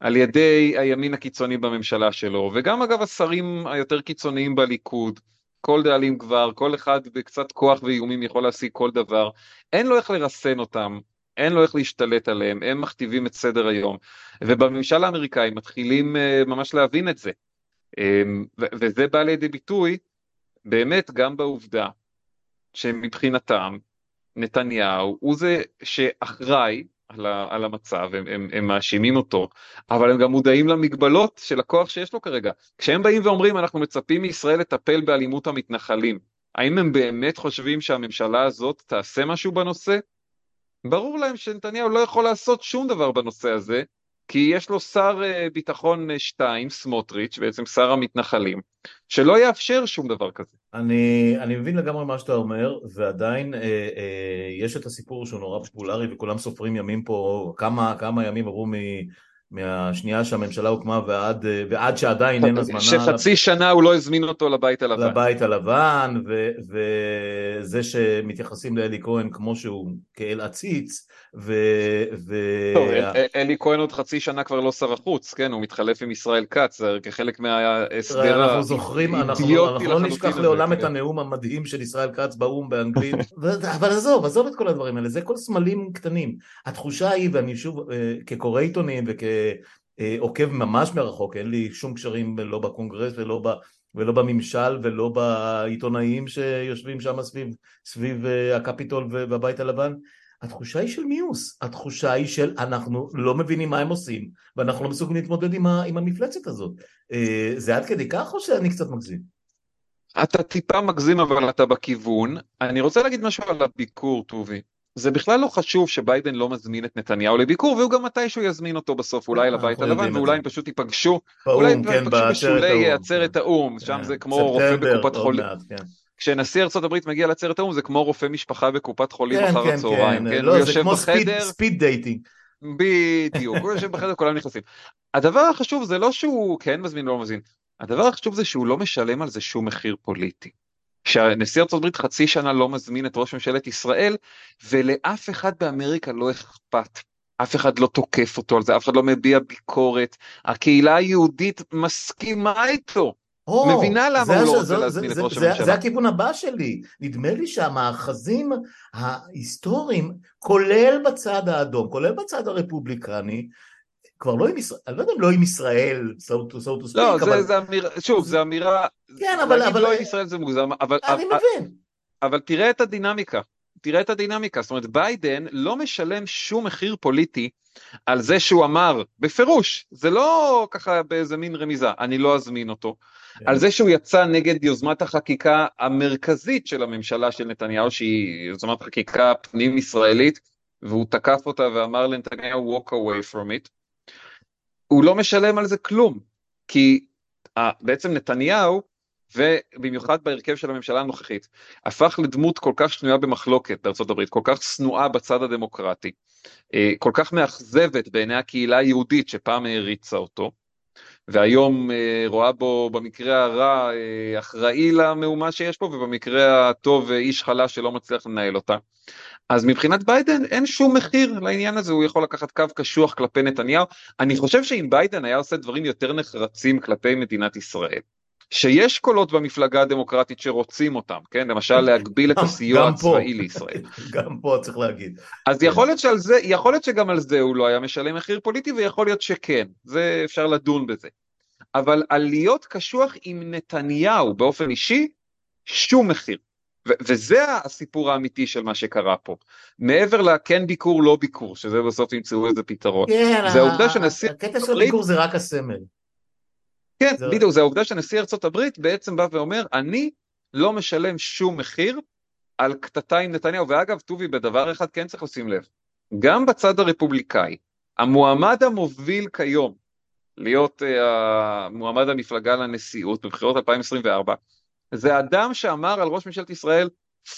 על ידי הימין הקיצוני בממשלה שלו, וגם אגב השרים היותר קיצוניים בליכוד, כל דאלים כבר, כל אחד בקצת כוח ואיומים יכול להשיג כל דבר, אין לו איך לרסן אותם, אין לו איך להשתלט עליהם, הם מכתיבים את סדר היום, ובממשל האמריקאי מתחילים uh, ממש להבין את זה, um, וזה בא לידי ביטוי באמת גם בעובדה שמבחינתם נתניהו הוא זה שאחראי על, ה, על המצב, הם, הם, הם מאשימים אותו, אבל הם גם מודעים למגבלות של הכוח שיש לו כרגע. כשהם באים ואומרים אנחנו מצפים מישראל לטפל באלימות המתנחלים, האם הם באמת חושבים שהממשלה הזאת תעשה משהו בנושא? ברור להם שנתניהו לא יכול לעשות שום דבר בנושא הזה, כי יש לו שר אה, ביטחון 2, אה, סמוטריץ', בעצם שר המתנחלים, שלא יאפשר שום דבר כזה. אני, אני מבין לגמרי מה שאתה אומר, ועדיין אה, אה, יש את הסיפור שהוא נורא פופולרי וכולם סופרים ימים פה, כמה, כמה ימים עברו מ... מהשנייה שהממשלה הוקמה ועד, ועד שעדיין אין הזמנה. שחצי שנה הוא לא הזמין אותו לבית הלבן. לבית הלבן, ו, וזה שמתייחסים לאלי כהן כמו שהוא כאל עציץ, ו... ו... טוב, אלי כהן עוד חצי שנה כבר לא שר החוץ, כן, הוא מתחלף עם ישראל כץ, כחלק מההסדר אנחנו זוכרים, אנחנו, אנחנו לא נשכח לעולם את הנאום המדהים של ישראל כץ באו"ם באנגלית, אבל עזוב, עזוב את כל הדברים האלה, זה כל סמלים קטנים. התחושה היא, ואני שוב, אה, כקורא עיתונים וכעוקב ממש מרחוק, אין לי שום קשרים לא בקונגרס ולא ב... ולא בממשל ולא בעיתונאים שיושבים שם סביב, סביב אה, הקפיטול והבית הלבן, התחושה היא של מיוס, התחושה היא של אנחנו לא מבינים מה הם עושים ואנחנו לא מסוגלים להתמודד עם, ה, עם המפלצת הזאת. אה, זה עד כדי כך או שאני קצת מגזים? אתה טיפה מגזים אבל אתה בכיוון. אני רוצה להגיד משהו על הביקור, טובי. זה בכלל לא חשוב שביידן לא מזמין את נתניהו לביקור והוא גם מתישהו יזמין אותו בסוף אולי אה, לבית הלבן ואולי הם פשוט ייפגשו, אולי הם כן, פגשו בשולי עצרת האו"ם, שם כן. זה כמו רופא בקופת חולים. כן. כשנשיא הברית מגיע לעצרת האו"ם זה כמו רופא משפחה בקופת חולים כן, אחר כן, הצהריים, כן, כן, לא, זה כמו בחדר, speed dating. בדיוק, הוא יושב בחדר כולם נכנסים. הדבר החשוב זה לא שהוא כן מזמין לא מזמין, הדבר החשוב זה שהוא לא משלם על זה שום מחיר פוליטי. כשנשיא ארצות הברית חצי שנה לא מזמין את ראש ממשלת ישראל ולאף אחד באמריקה לא אכפת. אף אחד לא תוקף אותו על זה, אף אחד לא מביע ביקורת, הקהילה היהודית מסכימה איתו, או, מבינה למה הוא לא רוצה להזמין את ראש הממשלה. זה הכיוון הבא שלי. נדמה לי שהמאחזים ההיסטוריים, כולל בצד האדום, כולל בצד הרפובליקני, כבר לא עם ישראל, אני לא יודע אם לא עם ישראל, so to, so to speak, לא, אבל... זה אמירה, שוב, זה אמירה, כן, אבל... אבל... לא עם ישראל זה מוגזם, אבל... אני מבין. אבל תראה את הדינמיקה. תראה את הדינמיקה, זאת אומרת ביידן לא משלם שום מחיר פוליטי על זה שהוא אמר בפירוש, זה לא ככה באיזה מין רמיזה, אני לא אזמין אותו, כן. על זה שהוא יצא נגד יוזמת החקיקה המרכזית של הממשלה של נתניהו, שהיא יוזמת חקיקה פנים ישראלית, והוא תקף אותה ואמר לנתניהו walk away from it, הוא לא משלם על זה כלום, כי בעצם נתניהו ובמיוחד בהרכב של הממשלה הנוכחית, הפך לדמות כל כך שנויה במחלוקת הברית, כל כך שנואה בצד הדמוקרטי, אה, כל כך מאכזבת בעיני הקהילה היהודית שפעם העריצה אותו, והיום אה, רואה בו במקרה הרע אה, אחראי למהומה שיש פה, ובמקרה הטוב איש חלש שלא מצליח לנהל אותה. אז מבחינת ביידן אין שום מחיר לעניין הזה, הוא יכול לקחת קו קשוח כלפי נתניהו. אני חושב שאם ביידן היה עושה דברים יותר נחרצים כלפי מדינת ישראל, שיש קולות במפלגה הדמוקרטית שרוצים אותם, כן? למשל להגביל את הסיוע הצבאי לישראל. גם פה צריך להגיד. אז יכול להיות, שעל זה, יכול להיות שגם על זה הוא לא היה משלם מחיר פוליטי ויכול להיות שכן, זה אפשר לדון בזה. אבל על להיות קשוח עם נתניהו באופן אישי, שום מחיר. ו- וזה הסיפור האמיתי של מה שקרה פה. מעבר לכן ביקור לא ביקור, שזה בסוף ימצאו איזה פתרון. כן, זה העובדה שנשיא... הקטע של הביקור זה רק הסמל. כן, זה... בדיוק, זה העובדה שנשיא הברית בעצם בא ואומר, אני לא משלם שום מחיר על קטטה עם נתניהו, ואגב, טובי, בדבר אחד כן צריך לשים לב, גם בצד הרפובליקאי, המועמד המוביל כיום להיות אה, מועמד המפלגה לנשיאות בבחירות 2024, זה אדם שאמר על ראש ממשלת ישראל,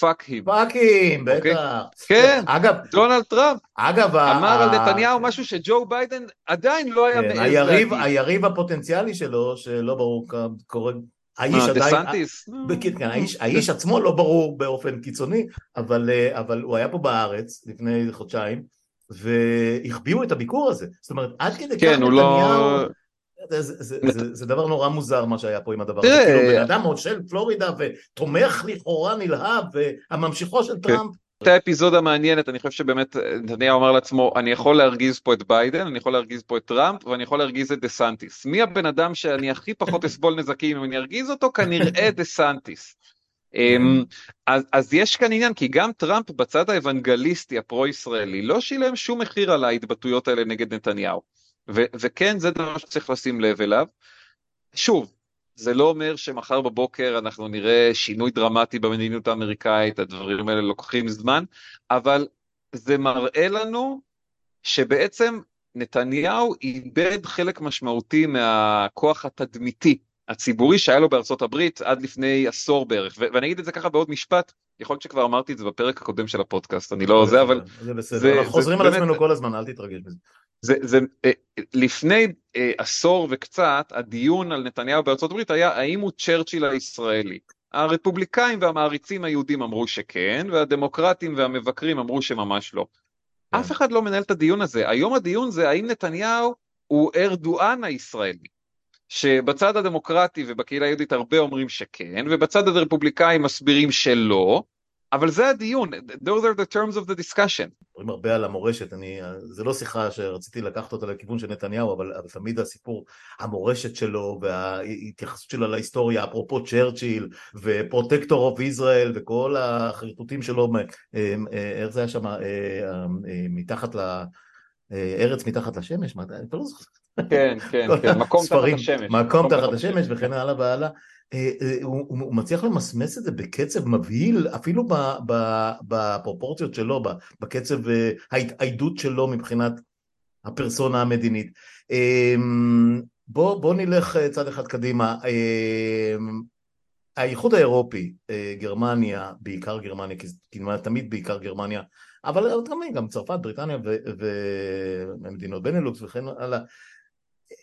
fuck him. Fuck him, בטח. כן, אגב, דונלד טראמפ. אגב, אמר על נתניהו משהו שג'ו ביידן עדיין לא היה כן, מעז להגיד. היריב הפוטנציאלי שלו, שלא ברור קורה, האיש עדיין, דסנטיס? כן, האיש עצמו לא ברור באופן קיצוני, אה, אבל הוא היה פה בארץ לפני חודשיים, והחביאו את הביקור הזה. זאת אומרת, עד כדי כן, כך לא- נתניהו... זה, זה, זה, זה דבר נורא מוזר מה שהיה פה עם הדבר הזה, כאילו בן אדם מושל פלורידה ותומך לכאורה נלהב והממשיכו של כן. טראמפ הייתה אפיזודה מעניינת, אני חושב שבאמת נתניהו אמר לעצמו, אני יכול להרגיז פה את ביידן, אני יכול להרגיז פה את טראמפ, ואני יכול להרגיז את דה סנטיס. מי הבן אדם שאני הכי פחות אסבול נזקים אם אני ארגיז אותו? כנראה דה סנטיס. אמ, אז, אז יש כאן עניין כי גם טראמפ בצד האוונגליסטי הפרו-ישראלי לא שילם שום מחיר על ההתבטאויות האלה נגד נתניהו. ו, וכן זה דבר שצריך לשים לב אליו. שוב, זה לא אומר שמחר בבוקר אנחנו נראה שינוי דרמטי במדיניות האמריקאית, הדברים האלה לוקחים זמן, אבל זה מראה לנו שבעצם נתניהו איבד חלק משמעותי מהכוח התדמיתי הציבורי שהיה לו בארצות הברית עד לפני עשור בערך, ואני אגיד את זה ככה בעוד משפט, יכול להיות שכבר אמרתי את זה בפרק הקודם של הפודקאסט, אני לא זה, אבל... זה בסדר, אנחנו חוזרים על עצמנו כל הזמן, אל תתרגש בזה. זה, זה, אה, לפני אה, עשור וקצת, הדיון על נתניהו בארצות הברית היה האם הוא צ'רצ'יל הישראלי. הרפובליקאים והמעריצים היהודים אמרו שכן, והדמוקרטים והמבקרים אמרו שממש לא. כן. אף אחד לא מנהל את הדיון הזה. היום הדיון זה האם נתניהו הוא ארדואן הישראלי. שבצד הדמוקרטי ובקהילה היהודית הרבה אומרים שכן, ובצד הרפובליקאי מסבירים שלא, אבל זה הדיון, those are the terms of the discussion. מדברים הרבה על המורשת, אני, זה לא שיחה שרציתי לקחת אותה לכיוון של נתניהו, אבל, אבל תמיד הסיפור, המורשת שלו וההתייחסות שלו להיסטוריה, אפרופו צ'רצ'יל ופרוטקטור אוף ישראל וכל החרטוטים שלו, אה, אה, איך זה היה שם, אה, מתחת ל... ארץ מתחת לשמש, מה, אני לא זוכר. כן, כן, כן, מקום תחת השמש. מקום תחת השמש וכן הלאה והלאה. אה, אה, הוא מצליח למסמס את זה בקצב מבהיל, אפילו בפרופורציות שלו, בקצב אה, ההתאיידות שלו מבחינת הפרסונה המדינית. בוא, בוא נלך צד אחד קדימה. האיחוד האירופי, גרמניה, בעיקר גרמניה, כי תמיד בעיקר גרמניה, אבל גם צרפת, בריטניה ומדינות בנלוקס וכן הלאה,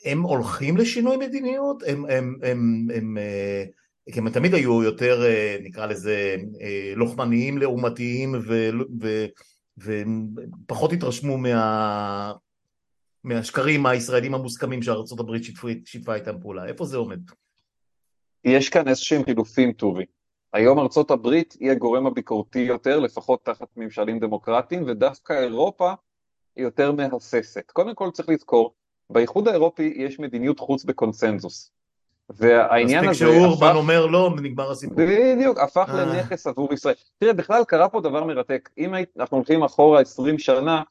הם הולכים לשינוי מדיניות? הם, הם, הם, הם, אה, כי הם תמיד היו יותר, אה, נקרא לזה, אה, לוחמניים, לעומתיים ופחות התרשמו מה, מהשקרים הישראלים המוסכמים שארה"ב שיתפה איתם פעולה. איפה זה עומד? יש כאן איזשהם חילופים טובי. היום ארצות הברית היא הגורם הביקורתי יותר, לפחות תחת ממשלים דמוקרטיים, ודווקא אירופה היא יותר מהססת. קודם כל צריך לזכור באיחוד האירופי יש מדיניות חוץ בקונסנזוס. והעניין הזה... מספיק שאורבן אומר לא, נגמר הסיפור. בדיוק, הפך אה. לנכס עבור ישראל. תראה, בכלל קרה פה דבר מרתק. אם אנחנו הולכים אחורה 20 שנה,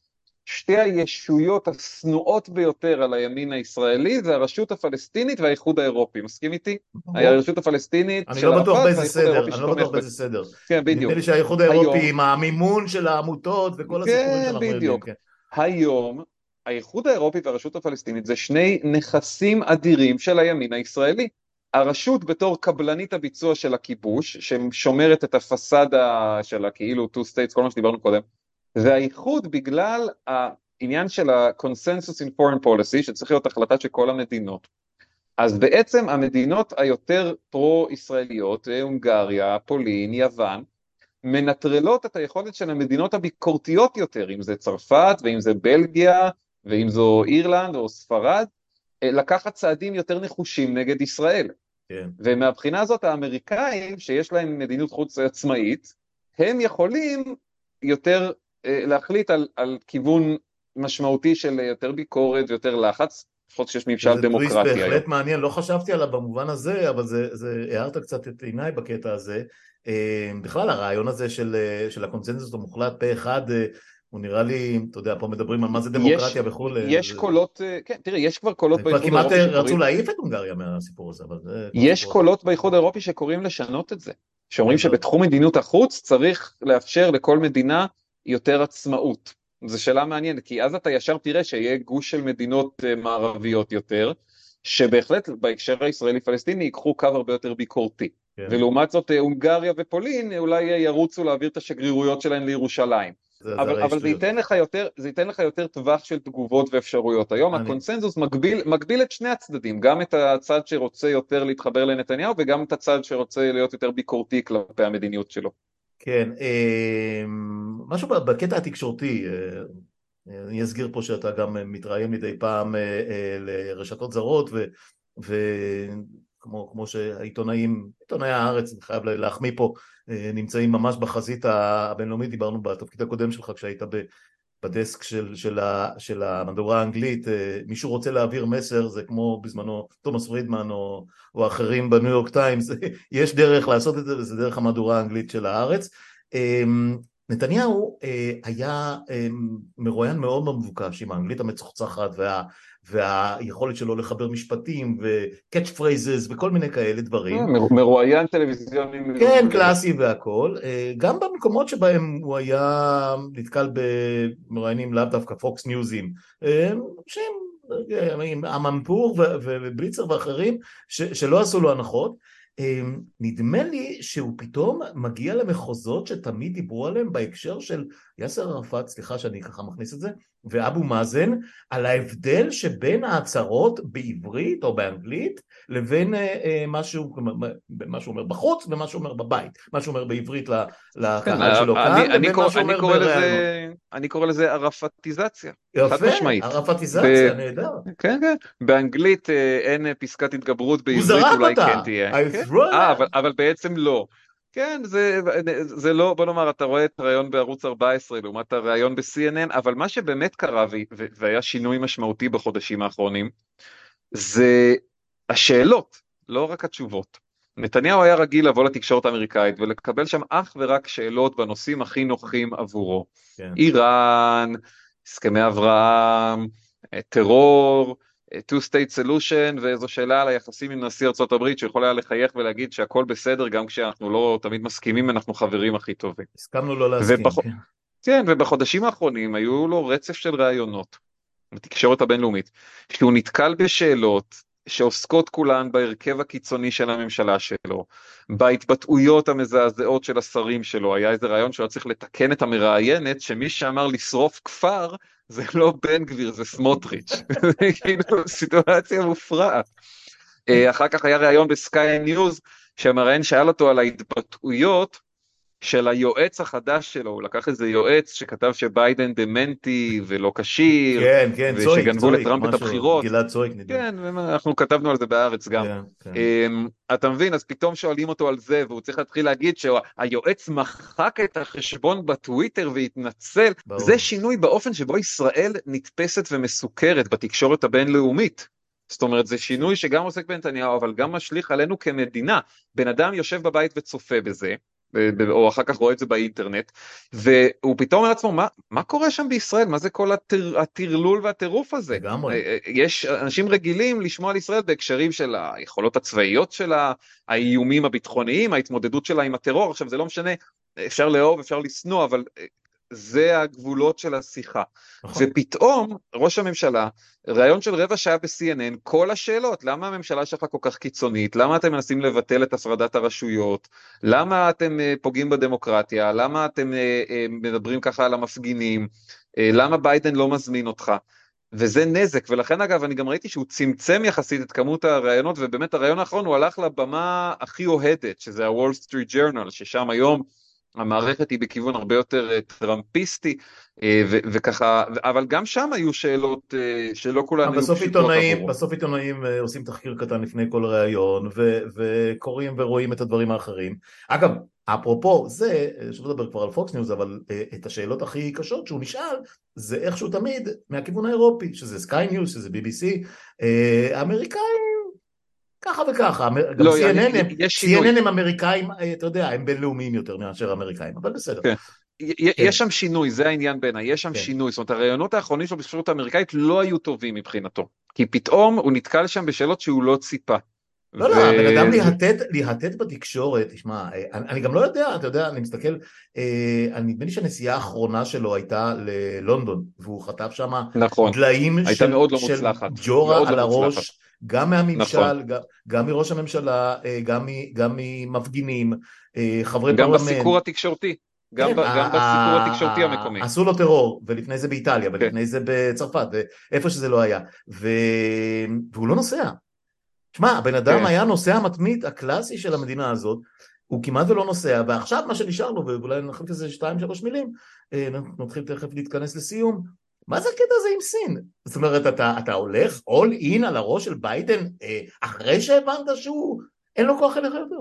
שתי הישויות השנואות ביותר על הימין הישראלי זה הרשות הפלסטינית והאיחוד האירופי, מסכים איתי? הרשות הפלסטינית אני לא בטוח באיזה סדר, אני לא בטוח באיזה סדר. כן, בדיוק. נדמה לי שהאיחוד האירופי עם המימון של העמותות וכל הסיפורים כן, שאנחנו יודעים. כן, בדיוק. היום האיחוד האירופי והרשות הפלסטינית זה שני נכסים אדירים של הימין הישראלי. הרשות בתור קבלנית הביצוע של הכיבוש, ששומרת את הפסאדה של הכאילו two states, כל מה שדיברנו קודם, והאיחוד בגלל העניין של ה-consensus in foreign policy, שצריך להיות החלטה של כל המדינות. אז בעצם המדינות היותר פרו-ישראליות, הונגריה, פולין, יוון, מנטרלות את היכולת של המדינות הביקורתיות יותר, אם זה צרפת ואם זה בלגיה ואם זו אירלנד או ספרד, אה, לקחת צעדים יותר נחושים נגד ישראל. כן. ומהבחינה הזאת האמריקאים, שיש להם מדיניות חוץ עצמאית, הם יכולים יותר אה, להחליט על, על כיוון משמעותי של יותר ביקורת ויותר לחץ, לפחות שיש ממשל דמוקרטי היום. זה בהחלט מעניין, לא חשבתי עליו במובן הזה, אבל זה, זה הערת קצת את עיניי בקטע הזה. אה, בכלל הרעיון הזה של, של הקונצנזוס המוחלט פה אחד הוא נראה לי, אתה יודע, פה מדברים על מה זה דמוקרטיה וכולי. יש זה... קולות, אה, כן, תראה, יש כבר קולות באיחוד האירופי. כמעט רצו להעיף את הונגריה מהסיפור הזה, אבל זה... יש קולות באיחוד האירופי שקוראים לשנות את זה. שאומרים שבתחום מדיניות החוץ צריך לאפשר לכל מדינה יותר עצמאות. זו שאלה מעניינת, כי אז אתה ישר תראה שיהיה גוש של מדינות אה, מערביות יותר, שבהחלט בהקשר הישראלי-פלסטיני ייקחו קו הרבה יותר ביקורתי. כן. ולעומת זאת אה, הונגריה ופולין אולי ירוצו להעביר את השגרירויות שלהן לירושלים. זה, אבל, זה אבל זה, ייתן לך יותר, זה ייתן לך יותר טווח של תגובות ואפשרויות. היום אני... הקונסנזוס מגביל, מגביל את שני הצדדים, גם את הצד שרוצה יותר להתחבר לנתניהו וגם את הצד שרוצה להיות יותר ביקורתי כלפי המדיניות שלו. כן, אה, משהו בקטע התקשורתי, אה, אני אסגיר פה שאתה גם מתראיין מדי פעם אה, לרשתות זרות ו... ו... כמו, כמו שהעיתונאים, עיתונאי הארץ, אני חייב להחמיא פה, אה, נמצאים ממש בחזית הבינלאומית, דיברנו בתפקיד הקודם שלך כשהיית בדסק של, של, ה, של המהדורה האנגלית, מישהו רוצה להעביר מסר, זה כמו בזמנו תומאס פרידמן או, או אחרים בניו יורק טיימס, יש דרך לעשות את זה וזה דרך המהדורה האנגלית של הארץ. נתניהו היה מרואיין מאוד מאוד מבוקש עם האנגלית המצוחצחת וה, והיכולת שלו לחבר משפטים ו-catch phrases וכל מיני כאלה דברים. אה, מרואיין טלוויזיוני. כן, קלאסי והכל. אה, גם במקומות שבהם הוא היה נתקל במרואיינים לאו דווקא פוקס ניוזים, אה, שהם המנפור ובליצר ואחרים שלא עשו לו הנחות. אמ, נדמה לי שהוא פתאום מגיע למחוזות שתמיד דיברו עליהם בהקשר של יאסר ערפאת, סליחה שאני ככה מכניס את זה, ואבו מאזן, על ההבדל שבין ההצהרות בעברית או באנגלית לבין אה, אה, מה שהוא, מה שהוא אומר בחוץ ומה שהוא אומר בבית, מה שהוא אומר בעברית לקהל כן, שלו כאן, לבין מה שהוא אומר בראיונות. אני קורא לזה ערפטיזציה. יפה, ערפטיזציה, נהדר. כן, כן. באנגלית אה, אין פסקת התגברות, בעברית אולי כן תהיה. הוא זרק אותה. אבל בעצם לא. כן, זה, זה לא, בוא נאמר, אתה רואה את הראיון בערוץ 14 לעומת הראיון ב-CNN, אבל מה שבאמת קרה והיה שינוי משמעותי בחודשים האחרונים, זה השאלות, לא רק התשובות. נתניהו היה רגיל לבוא לתקשורת האמריקאית ולקבל שם אך ורק שאלות בנושאים הכי נוחים עבורו. כן. איראן, הסכמי אברהם, טרור, two state solution ואיזו שאלה על היחסים עם נשיא הברית שיכול היה לחייך ולהגיד שהכל בסדר גם כשאנחנו לא תמיד מסכימים אנחנו חברים הכי טובים. הסכמנו לא להסכים. ובח... כן. כן ובחודשים האחרונים היו לו רצף של ראיונות בתקשורת הבינלאומית שהוא נתקל בשאלות שעוסקות כולן בהרכב הקיצוני של הממשלה שלו, בהתבטאויות המזעזעות של השרים שלו, היה איזה רעיון שהוא היה צריך לתקן את המראיינת שמי שאמר לשרוף כפר זה לא בן גביר, זה סמוטריץ'. זה כאילו סיטואציה מופרעת. אה, אחר כך היה ראיון בסקיי ניוז, שהמראיין שאל אותו על ההתבטאויות של היועץ החדש שלו, הוא לקח איזה יועץ שכתב שביידן דמנטי ולא כשיר, כן, כן, צויק, ושגנבו לטראמפ את הבחירות. גלעד צויק נדמה. כן, אנחנו כתבנו על זה בארץ גם. כן, כן. אמ, אתה מבין, אז פתאום שואלים אותו על זה, והוא צריך להתחיל להגיד שהיועץ מחק את החשבון בטוויטר והתנצל. ברור. זה שינוי באופן שבו ישראל נתפסת ומסוקרת בתקשורת הבינלאומית. זאת אומרת, זה שינוי שגם עוסק בנתניהו, אבל גם משליך עלינו כמדינה. בן אדם יושב בבית וצופה בזה, או אחר כך רואה את זה באינטרנט, והוא פתאום אומר לעצמו, מה, מה קורה שם בישראל? מה זה כל הטר, הטרלול והטירוף הזה? לגמרי. אה, אה, יש אנשים רגילים לשמוע על ישראל בהקשרים של היכולות הצבאיות שלה, האיומים הביטחוניים, ההתמודדות שלה עם הטרור, עכשיו זה לא משנה, אפשר לאהוב, אפשר לשנוא, אבל אה, זה הגבולות של השיחה. נכון. ופתאום ראש הממשלה, ראיון של רבע שעה ב-CNN, כל השאלות, למה הממשלה שלך כל כך קיצונית, למה אתם מנסים לבטל את הפרדת הרשויות, למה אתם uh, פוגעים בדמוקרטיה, למה אתם uh, uh, מדברים ככה על המפגינים, uh, למה ביידן לא מזמין אותך. וזה נזק, ולכן אגב אני גם ראיתי שהוא צמצם יחסית את כמות הראיונות, ובאמת הראיון האחרון הוא הלך לבמה הכי אוהדת, שזה ה-Wall Street Journal, ששם היום המערכת היא בכיוון הרבה יותר אה, טראמפיסטי אה, וככה אבל גם שם היו שאלות אה, שלא כולן היו פשוטות עבורו. בסוף עיתונאים עושים תחקיר קטן לפני כל ראיון וקוראים ורואים את הדברים האחרים. אגב אפרופו זה, שוב נדבר כבר על פוקס ניוז, אבל את השאלות הכי קשות שהוא נשאל זה איכשהו תמיד מהכיוון האירופי, שזה סקיי ניוז, שזה BBC, האמריקאים ככה וככה, גם לא, CNN, הם, CNN הם אמריקאים, אתה יודע, הם בינלאומיים יותר מאשר אמריקאים, אבל בסדר. כן. יש כן. שם שינוי, זה העניין בעיניי, יש שם כן. שינוי, זאת אומרת הרעיונות האחרונים שלו בספרות האמריקאית לא היו טובים מבחינתו, כי פתאום הוא נתקל שם בשאלות שהוא לא ציפה. לא, לא, הבן אדם להטט בתקשורת, תשמע, אני, אני גם לא יודע, אתה יודע, אני מסתכל, אה, נדמה לי שהנסיעה האחרונה שלו הייתה ללונדון, והוא חטף שם נכון, דליים של, לא של ג'ורה על לא הראש. גם מהממשל, נכון. גם, גם מראש הממשלה, אה, גם, גם ממפגינים, אה, חברי גם פרלמנט. גם בסיקור התקשורתי. גם, כן, ב, גם בסיקור התקשורתי המקומי. עשו לו טרור, ולפני זה באיטליה, כן. ולפני זה בצרפת, איפה שזה לא היה. ו... והוא לא נוסע. תשמע, הבן אדם כן. היה נוסע מתמיד הקלאסי של המדינה הזאת, הוא כמעט ולא נוסע, ועכשיו מה שנשאר לו, ואולי נחליט איזה שתיים שלוש מילים, אה, נתחיל תכף להתכנס לסיום, מה זה הקטע הזה עם סין? זאת אומרת, אתה, אתה הולך all in על הראש של ביידן אה, אחרי שהבנת שהוא, אין לו כוח אליך יותר.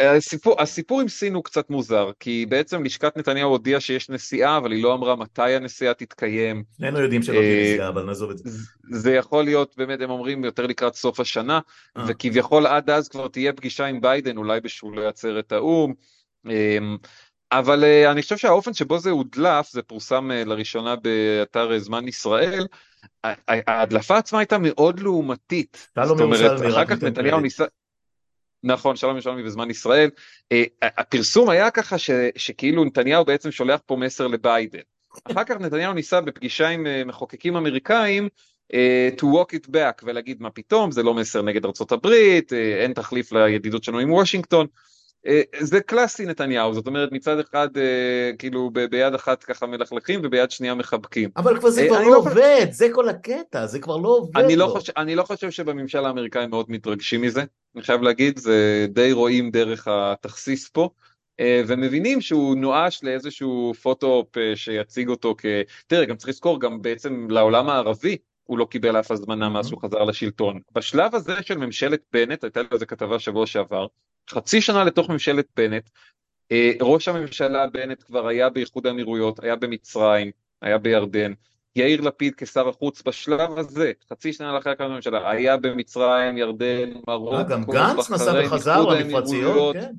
הסיפור, הסיפור עם סין הוא קצת מוזר, כי בעצם לשכת נתניהו הודיעה שיש נסיעה, אבל היא לא אמרה מתי הנסיעה תתקיים. שנינו יודעים שלא תהיה נסיעה, אבל נעזוב את זה. זה יכול להיות, באמת, הם אומרים יותר לקראת סוף השנה, וכביכול עד אז כבר תהיה פגישה עם ביידן, אולי בשולי עצרת האו"ם. אבל אני חושב שהאופן שבו זה הודלף, זה פורסם לראשונה באתר זמן ישראל, ההדלפה עצמה הייתה מאוד לעומתית. זאת אומרת, אחר כך נתניהו ניסה... נכון, שלום ירושלמי בזמן ישראל. הפרסום היה ככה ש, שכאילו נתניהו בעצם שולח פה מסר לביידן. אחר כך נתניהו ניסה בפגישה עם מחוקקים אמריקאים to walk it back ולהגיד מה פתאום, זה לא מסר נגד ארה"ב, אין תחליף לידידות שלנו עם וושינגטון. אה, זה קלאסי נתניהו, זאת אומרת מצד אחד אה, כאילו ביד אחת ככה מלכלכים וביד שנייה מחבקים. אבל כבר זה כבר לא, לא עובד, זה כל הקטע, זה כבר לא עובד. אני לא, חושב, אני לא חושב שבממשל האמריקאי מאוד מתרגשים מזה, אני חייב להגיד, זה די רואים דרך התכסיס פה. אה, ומבינים שהוא נואש לאיזשהו פוטו שיציג אותו כ... תראה, גם צריך לזכור, גם בעצם לעולם הערבי הוא לא קיבל אף הזמנה מאז שהוא חזר לשלטון. בשלב הזה של ממשלת בנט, הייתה לי איזה כתבה שבוע שעבר, חצי שנה לתוך ממשלת בנט, אה, ראש הממשלה בנט כבר היה באיחוד האמירויות, היה במצרים, היה בירדן, יאיר לפיד כשר החוץ בשלב הזה, חצי שנה לאחר הקמת הממשלה, היה במצרים, ירדן, מרוקו, אה, גם גנץ נסע וחזר למפרציות, כן.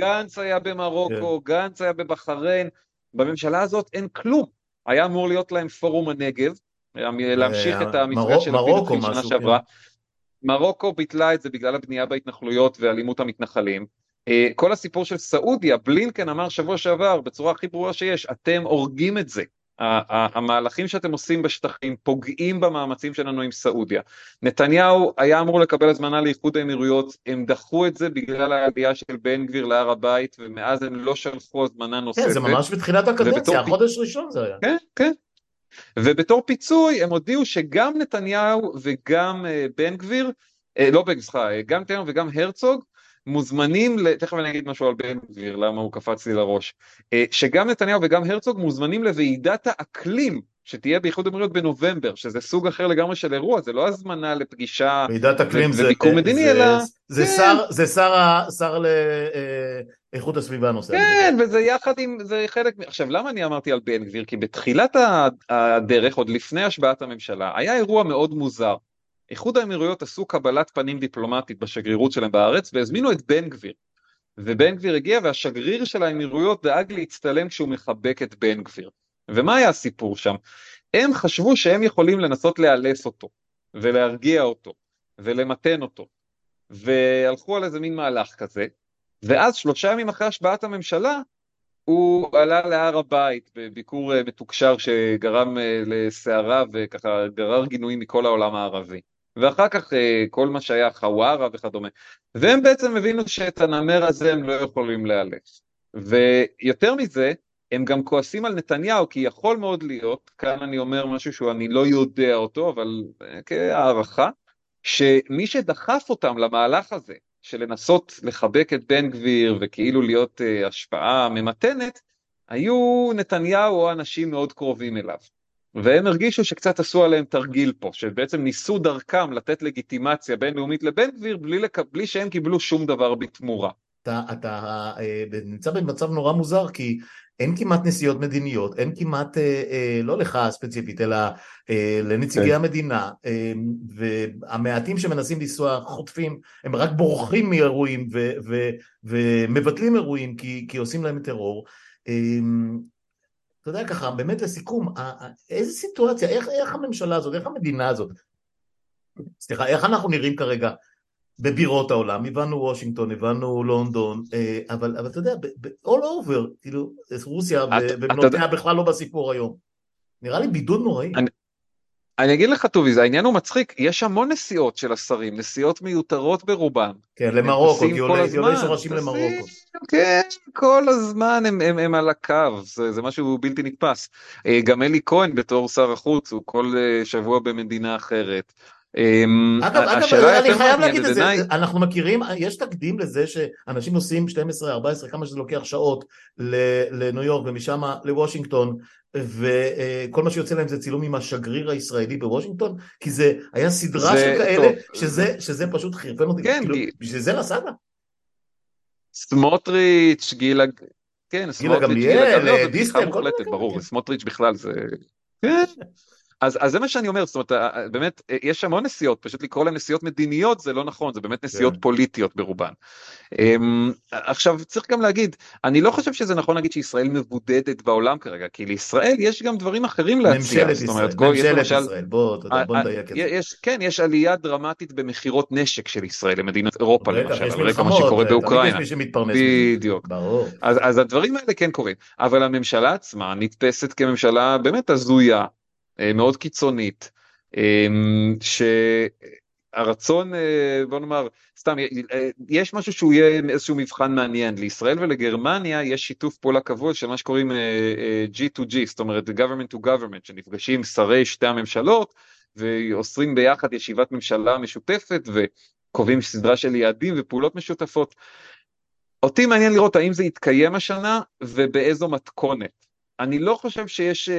גנץ היה במרוקו, כן. גנץ היה בבחריין, בממשלה הזאת אין כלום. היה אמור להיות להם פורום הנגב, להמשיך את המפגש של לפיד שנה שעברה. כן. מרוקו ביטלה את זה בגלל הבנייה בהתנחלויות ואלימות המתנחלים. אה, כל הסיפור של סעודיה, בלינקן אמר שבוע שעבר בצורה הכי ברורה שיש, אתם הורגים את זה. המהלכים שאתם עושים בשטחים פוגעים במאמצים שלנו עם סעודיה. נתניהו היה אמור לקבל הזמנה לאיחוד האמירויות, הם דחו את זה בגלל העלייה של בן גביר להר הבית, ומאז הם לא שלחו הזמנה נוספת. כן, זה ממש בתחילת הקדנציה, החודש ראשון זה היה. כן, כן. ובתור פיצוי הם הודיעו שגם נתניהו וגם uh, בן גביר, uh, לא בן סליחה, uh, גם נתניהו וגם הרצוג, מוזמנים, תכף אני אגיד משהו על בן גביר, למה הוא קפץ לי לראש, שגם נתניהו וגם הרצוג מוזמנים לוועידת האקלים שתהיה באיחוד האמירויות בנובמבר, שזה סוג אחר לגמרי של אירוע, זה לא הזמנה לפגישה ועידת אקלים זה, וביקור מדיני, זה, אלא... זה, כן. שר, זה שר, שר לאיכות הסביבה הנושא. כן, וזה יחד עם, זה חלק, עכשיו למה אני אמרתי על בן גביר? כי בתחילת הדרך, עוד לפני השבעת הממשלה, היה אירוע מאוד מוזר. איחוד האמירויות עשו קבלת פנים דיפלומטית בשגרירות שלהם בארץ, והזמינו את בן גביר. ובן גביר הגיע והשגריר של האמירויות דאג להצטלם כשהוא מחבק את בן גביר. ומה היה הסיפור שם? הם חשבו שהם יכולים לנסות לאלס אותו, ולהרגיע אותו, ולמתן אותו, והלכו על איזה מין מהלך כזה, ואז שלושה ימים אחרי השבעת הממשלה, הוא עלה להר הבית בביקור אה, מתוקשר שגרם אה, לסערה וככה גרר גינויים מכל העולם הערבי. ואחר כך אה, כל מה שהיה חווארה וכדומה. והם בעצם הבינו שאת הנמר הזה הם לא יכולים לאלץ. ויותר מזה, הם גם כועסים על נתניהו, כי יכול מאוד להיות, כאן אני אומר משהו שאני לא יודע אותו, אבל אה, כהערכה, שמי שדחף אותם למהלך הזה, של לנסות לחבק את בן גביר וכאילו להיות uh, השפעה ממתנת, היו נתניהו או אנשים מאוד קרובים אליו. והם הרגישו שקצת עשו עליהם תרגיל פה, שבעצם ניסו דרכם לתת לגיטימציה בינלאומית לבן גביר בלי, לק... בלי שהם קיבלו שום דבר בתמורה. אתה, אתה אה, נמצא במצב נורא מוזר כי אין כמעט נסיעות מדיניות, אין כמעט, אה, אה, לא לך ספציפית, אלא אה, לנציגי כן. המדינה, אה, והמעטים שמנסים לנסוע חוטפים, הם רק בורחים מאירועים ו, ו, ומבטלים אירועים כי, כי עושים להם טרור. אה, אתה יודע ככה, באמת לסיכום, איזה סיטואציה, איך, איך הממשלה הזאת, איך המדינה הזאת, סליחה, איך אנחנו נראים כרגע בבירות העולם, הבנו וושינגטון, הבנו לונדון, אה, אבל, אבל אתה יודע, all over, כאילו, רוסיה ובנותיה בכלל לא בסיפור היום. נראה לי בידוד נוראי. אני, אני אגיד לך טובי, זה העניין הוא מצחיק, יש המון נסיעות של השרים, נסיעות מיותרות ברובן. כן, למרוקו, כי עולי שורשים למרוקו. כן, כל הזמן הם, הם, הם על הקו, זה, זה משהו בלתי נתפס. אה, גם אלי כהן בתור שר החוץ, הוא כל אה, שבוע במדינה אחרת. אמ, אגב, אגב, אני חייב להגיד את זה, אנחנו מכירים, יש תקדים לזה שאנשים נוסעים 12, 14, כמה שזה לוקח שעות לניו יורק ומשם לוושינגטון וכל מה שיוצא להם זה צילום עם השגריר הישראלי בוושינגטון כי זה היה סדרה של כאלה שזה פשוט חרפן אותי, כן, כאילו, בשביל זה נסעת? סמוטריץ', גילה, כן, גילה גמליאל, דיסטל, ברור, סמוטריץ' בכלל זה... כן. אז, אז זה מה שאני אומר, זאת אומרת, באמת, יש המון נסיעות, פשוט לקרוא להן נסיעות מדיניות זה לא נכון, זה באמת נסיעות כן. פוליטיות ברובן. Um, עכשיו, צריך גם להגיד, אני לא חושב שזה נכון להגיד שישראל מבודדת בעולם כרגע, כי לישראל יש גם דברים אחרים להציע. ממשלת ישראל, ממשלת ישראל, בוא, בוא נדייק את זה. כן, יש עלייה דרמטית במכירות נשק של ישראל למדינות אירופה, למשל, על רקע מה שקורה באוקראינה. בדיוק. ברור. אז, אז הדברים האלה כן קורים, אבל הממשלה עצמה נתפסת כממשלה באמת הזויה. אה, מאוד קיצונית, אה, שהרצון, אה, בוא נאמר, סתם, יש משהו שהוא יהיה איזשהו מבחן מעניין, לישראל ולגרמניה יש שיתוף פעולה קבוע של מה שקוראים G2G, זאת אומרת government to government, שנפגשים שרי שתי הממשלות ואוסרים ביחד ישיבת ממשלה משותפת וקובעים סדרה של יעדים ופעולות משותפות. אותי מעניין לראות האם זה יתקיים השנה ובאיזו מתכונת. אני לא חושב שיש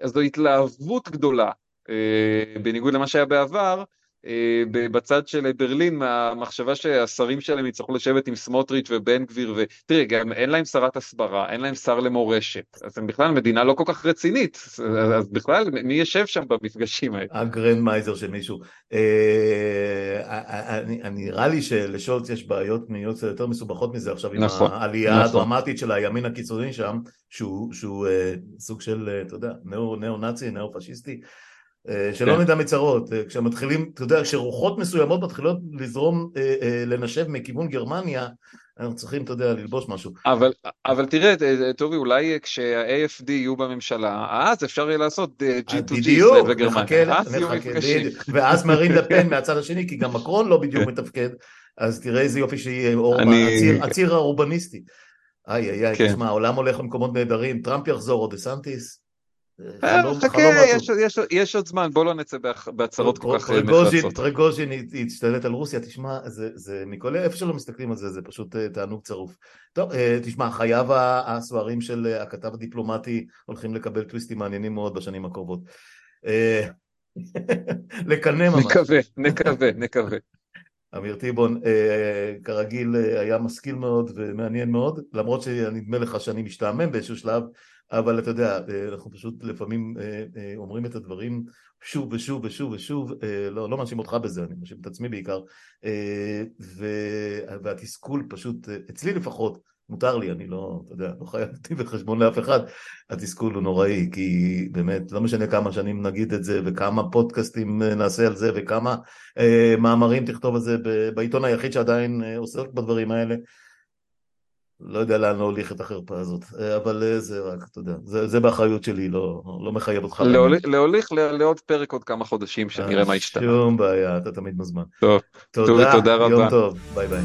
אז זו התלהבות גדולה, אה, בניגוד למה שהיה בעבר, בצד של ברלין מהמחשבה שהשרים שלהם יצטרכו לשבת עם סמוטריץ' ובן גביר ותראה גם אין להם שרת הסברה אין להם שר למורשת אז הם בכלל מדינה לא כל כך רצינית אז בכלל מי יושב שם במפגשים האלה? הגרנד מייזר של מישהו. אה, נראה לי שלשולץ יש בעיות פניות יותר מסובכות מזה עכשיו עם נכון, העלייה נכון. הדרמטית של הימין הקיצוני שם שהוא סוג של אתה יודע ניאו-נאצי ניאו-פשיסטי אה, שלא כן. נדע מצרות, אה, כשמתחילים, אתה יודע, כשרוחות מסוימות מתחילות לזרום, אה, לנשב מכיוון גרמניה, אנחנו צריכים, אתה יודע, ללבוש משהו. אבל, אבל תראה, טובי, אולי כשה-AFD יהיו בממשלה, אז אפשר יהיה לעשות G2G בדיוק, נחכה, נחכה, ואז מרין לפן מהצד השני, כי גם מקרון לא בדיוק. מתפקד, אז תראה איזה יופי הציר, הציר האורבניסטי. איי איי איי, כן. תשמע, העולם הולך למקומות נהדרים, טראמפ יחזור, או דה סנטיס. אה, חכה, יש עוד זמן, בוא לא נצא בהצהרות כל כך נחרצות. פריגוז'ין ישתלט על רוסיה, תשמע, זה מכל איפה שלא מסתכלים על זה, זה פשוט אה, תענוג צרוף. טוב, אה, תשמע, חייו הסוערים של הכתב הדיפלומטי הולכים לקבל טוויסטים מעניינים מאוד בשנים הקרובות. לקנא ממש. נקווה, נקווה, נקווה. אמיר תיבון, כרגיל היה משכיל מאוד ומעניין מאוד, למרות שנדמה לך שאני משתעמם באיזשהו שלב, אבל אתה יודע, אה, אנחנו פשוט לפעמים אה, אה, אומרים את הדברים שוב ושוב ושוב ושוב, לא, לא מאשים אותך בזה, אני מאשים את עצמי בעיקר, והתסכול פשוט, אצלי לפחות, מותר לי, אני לא, אתה יודע, לא חייב אותי בחשבון לאף אחד, התסכול הוא נוראי, כי באמת, לא משנה כמה שנים נגיד את זה, וכמה פודקאסטים נעשה על זה, וכמה מאמרים תכתוב על זה בעיתון היחיד שעדיין עוסק בדברים האלה, לא יודע לאן להוליך את החרפה הזאת, אה, אבל אה, זה רק, אתה יודע, זה, זה באחריות שלי, לא, לא מחייב אותך. להוליך, להוליך לעוד פרק עוד כמה חודשים, שנראה מה ישתנה. שום בעיה, אתה תמיד מוזמן. טוב, תודה, תודה רבה. יום טוב, ביי ביי.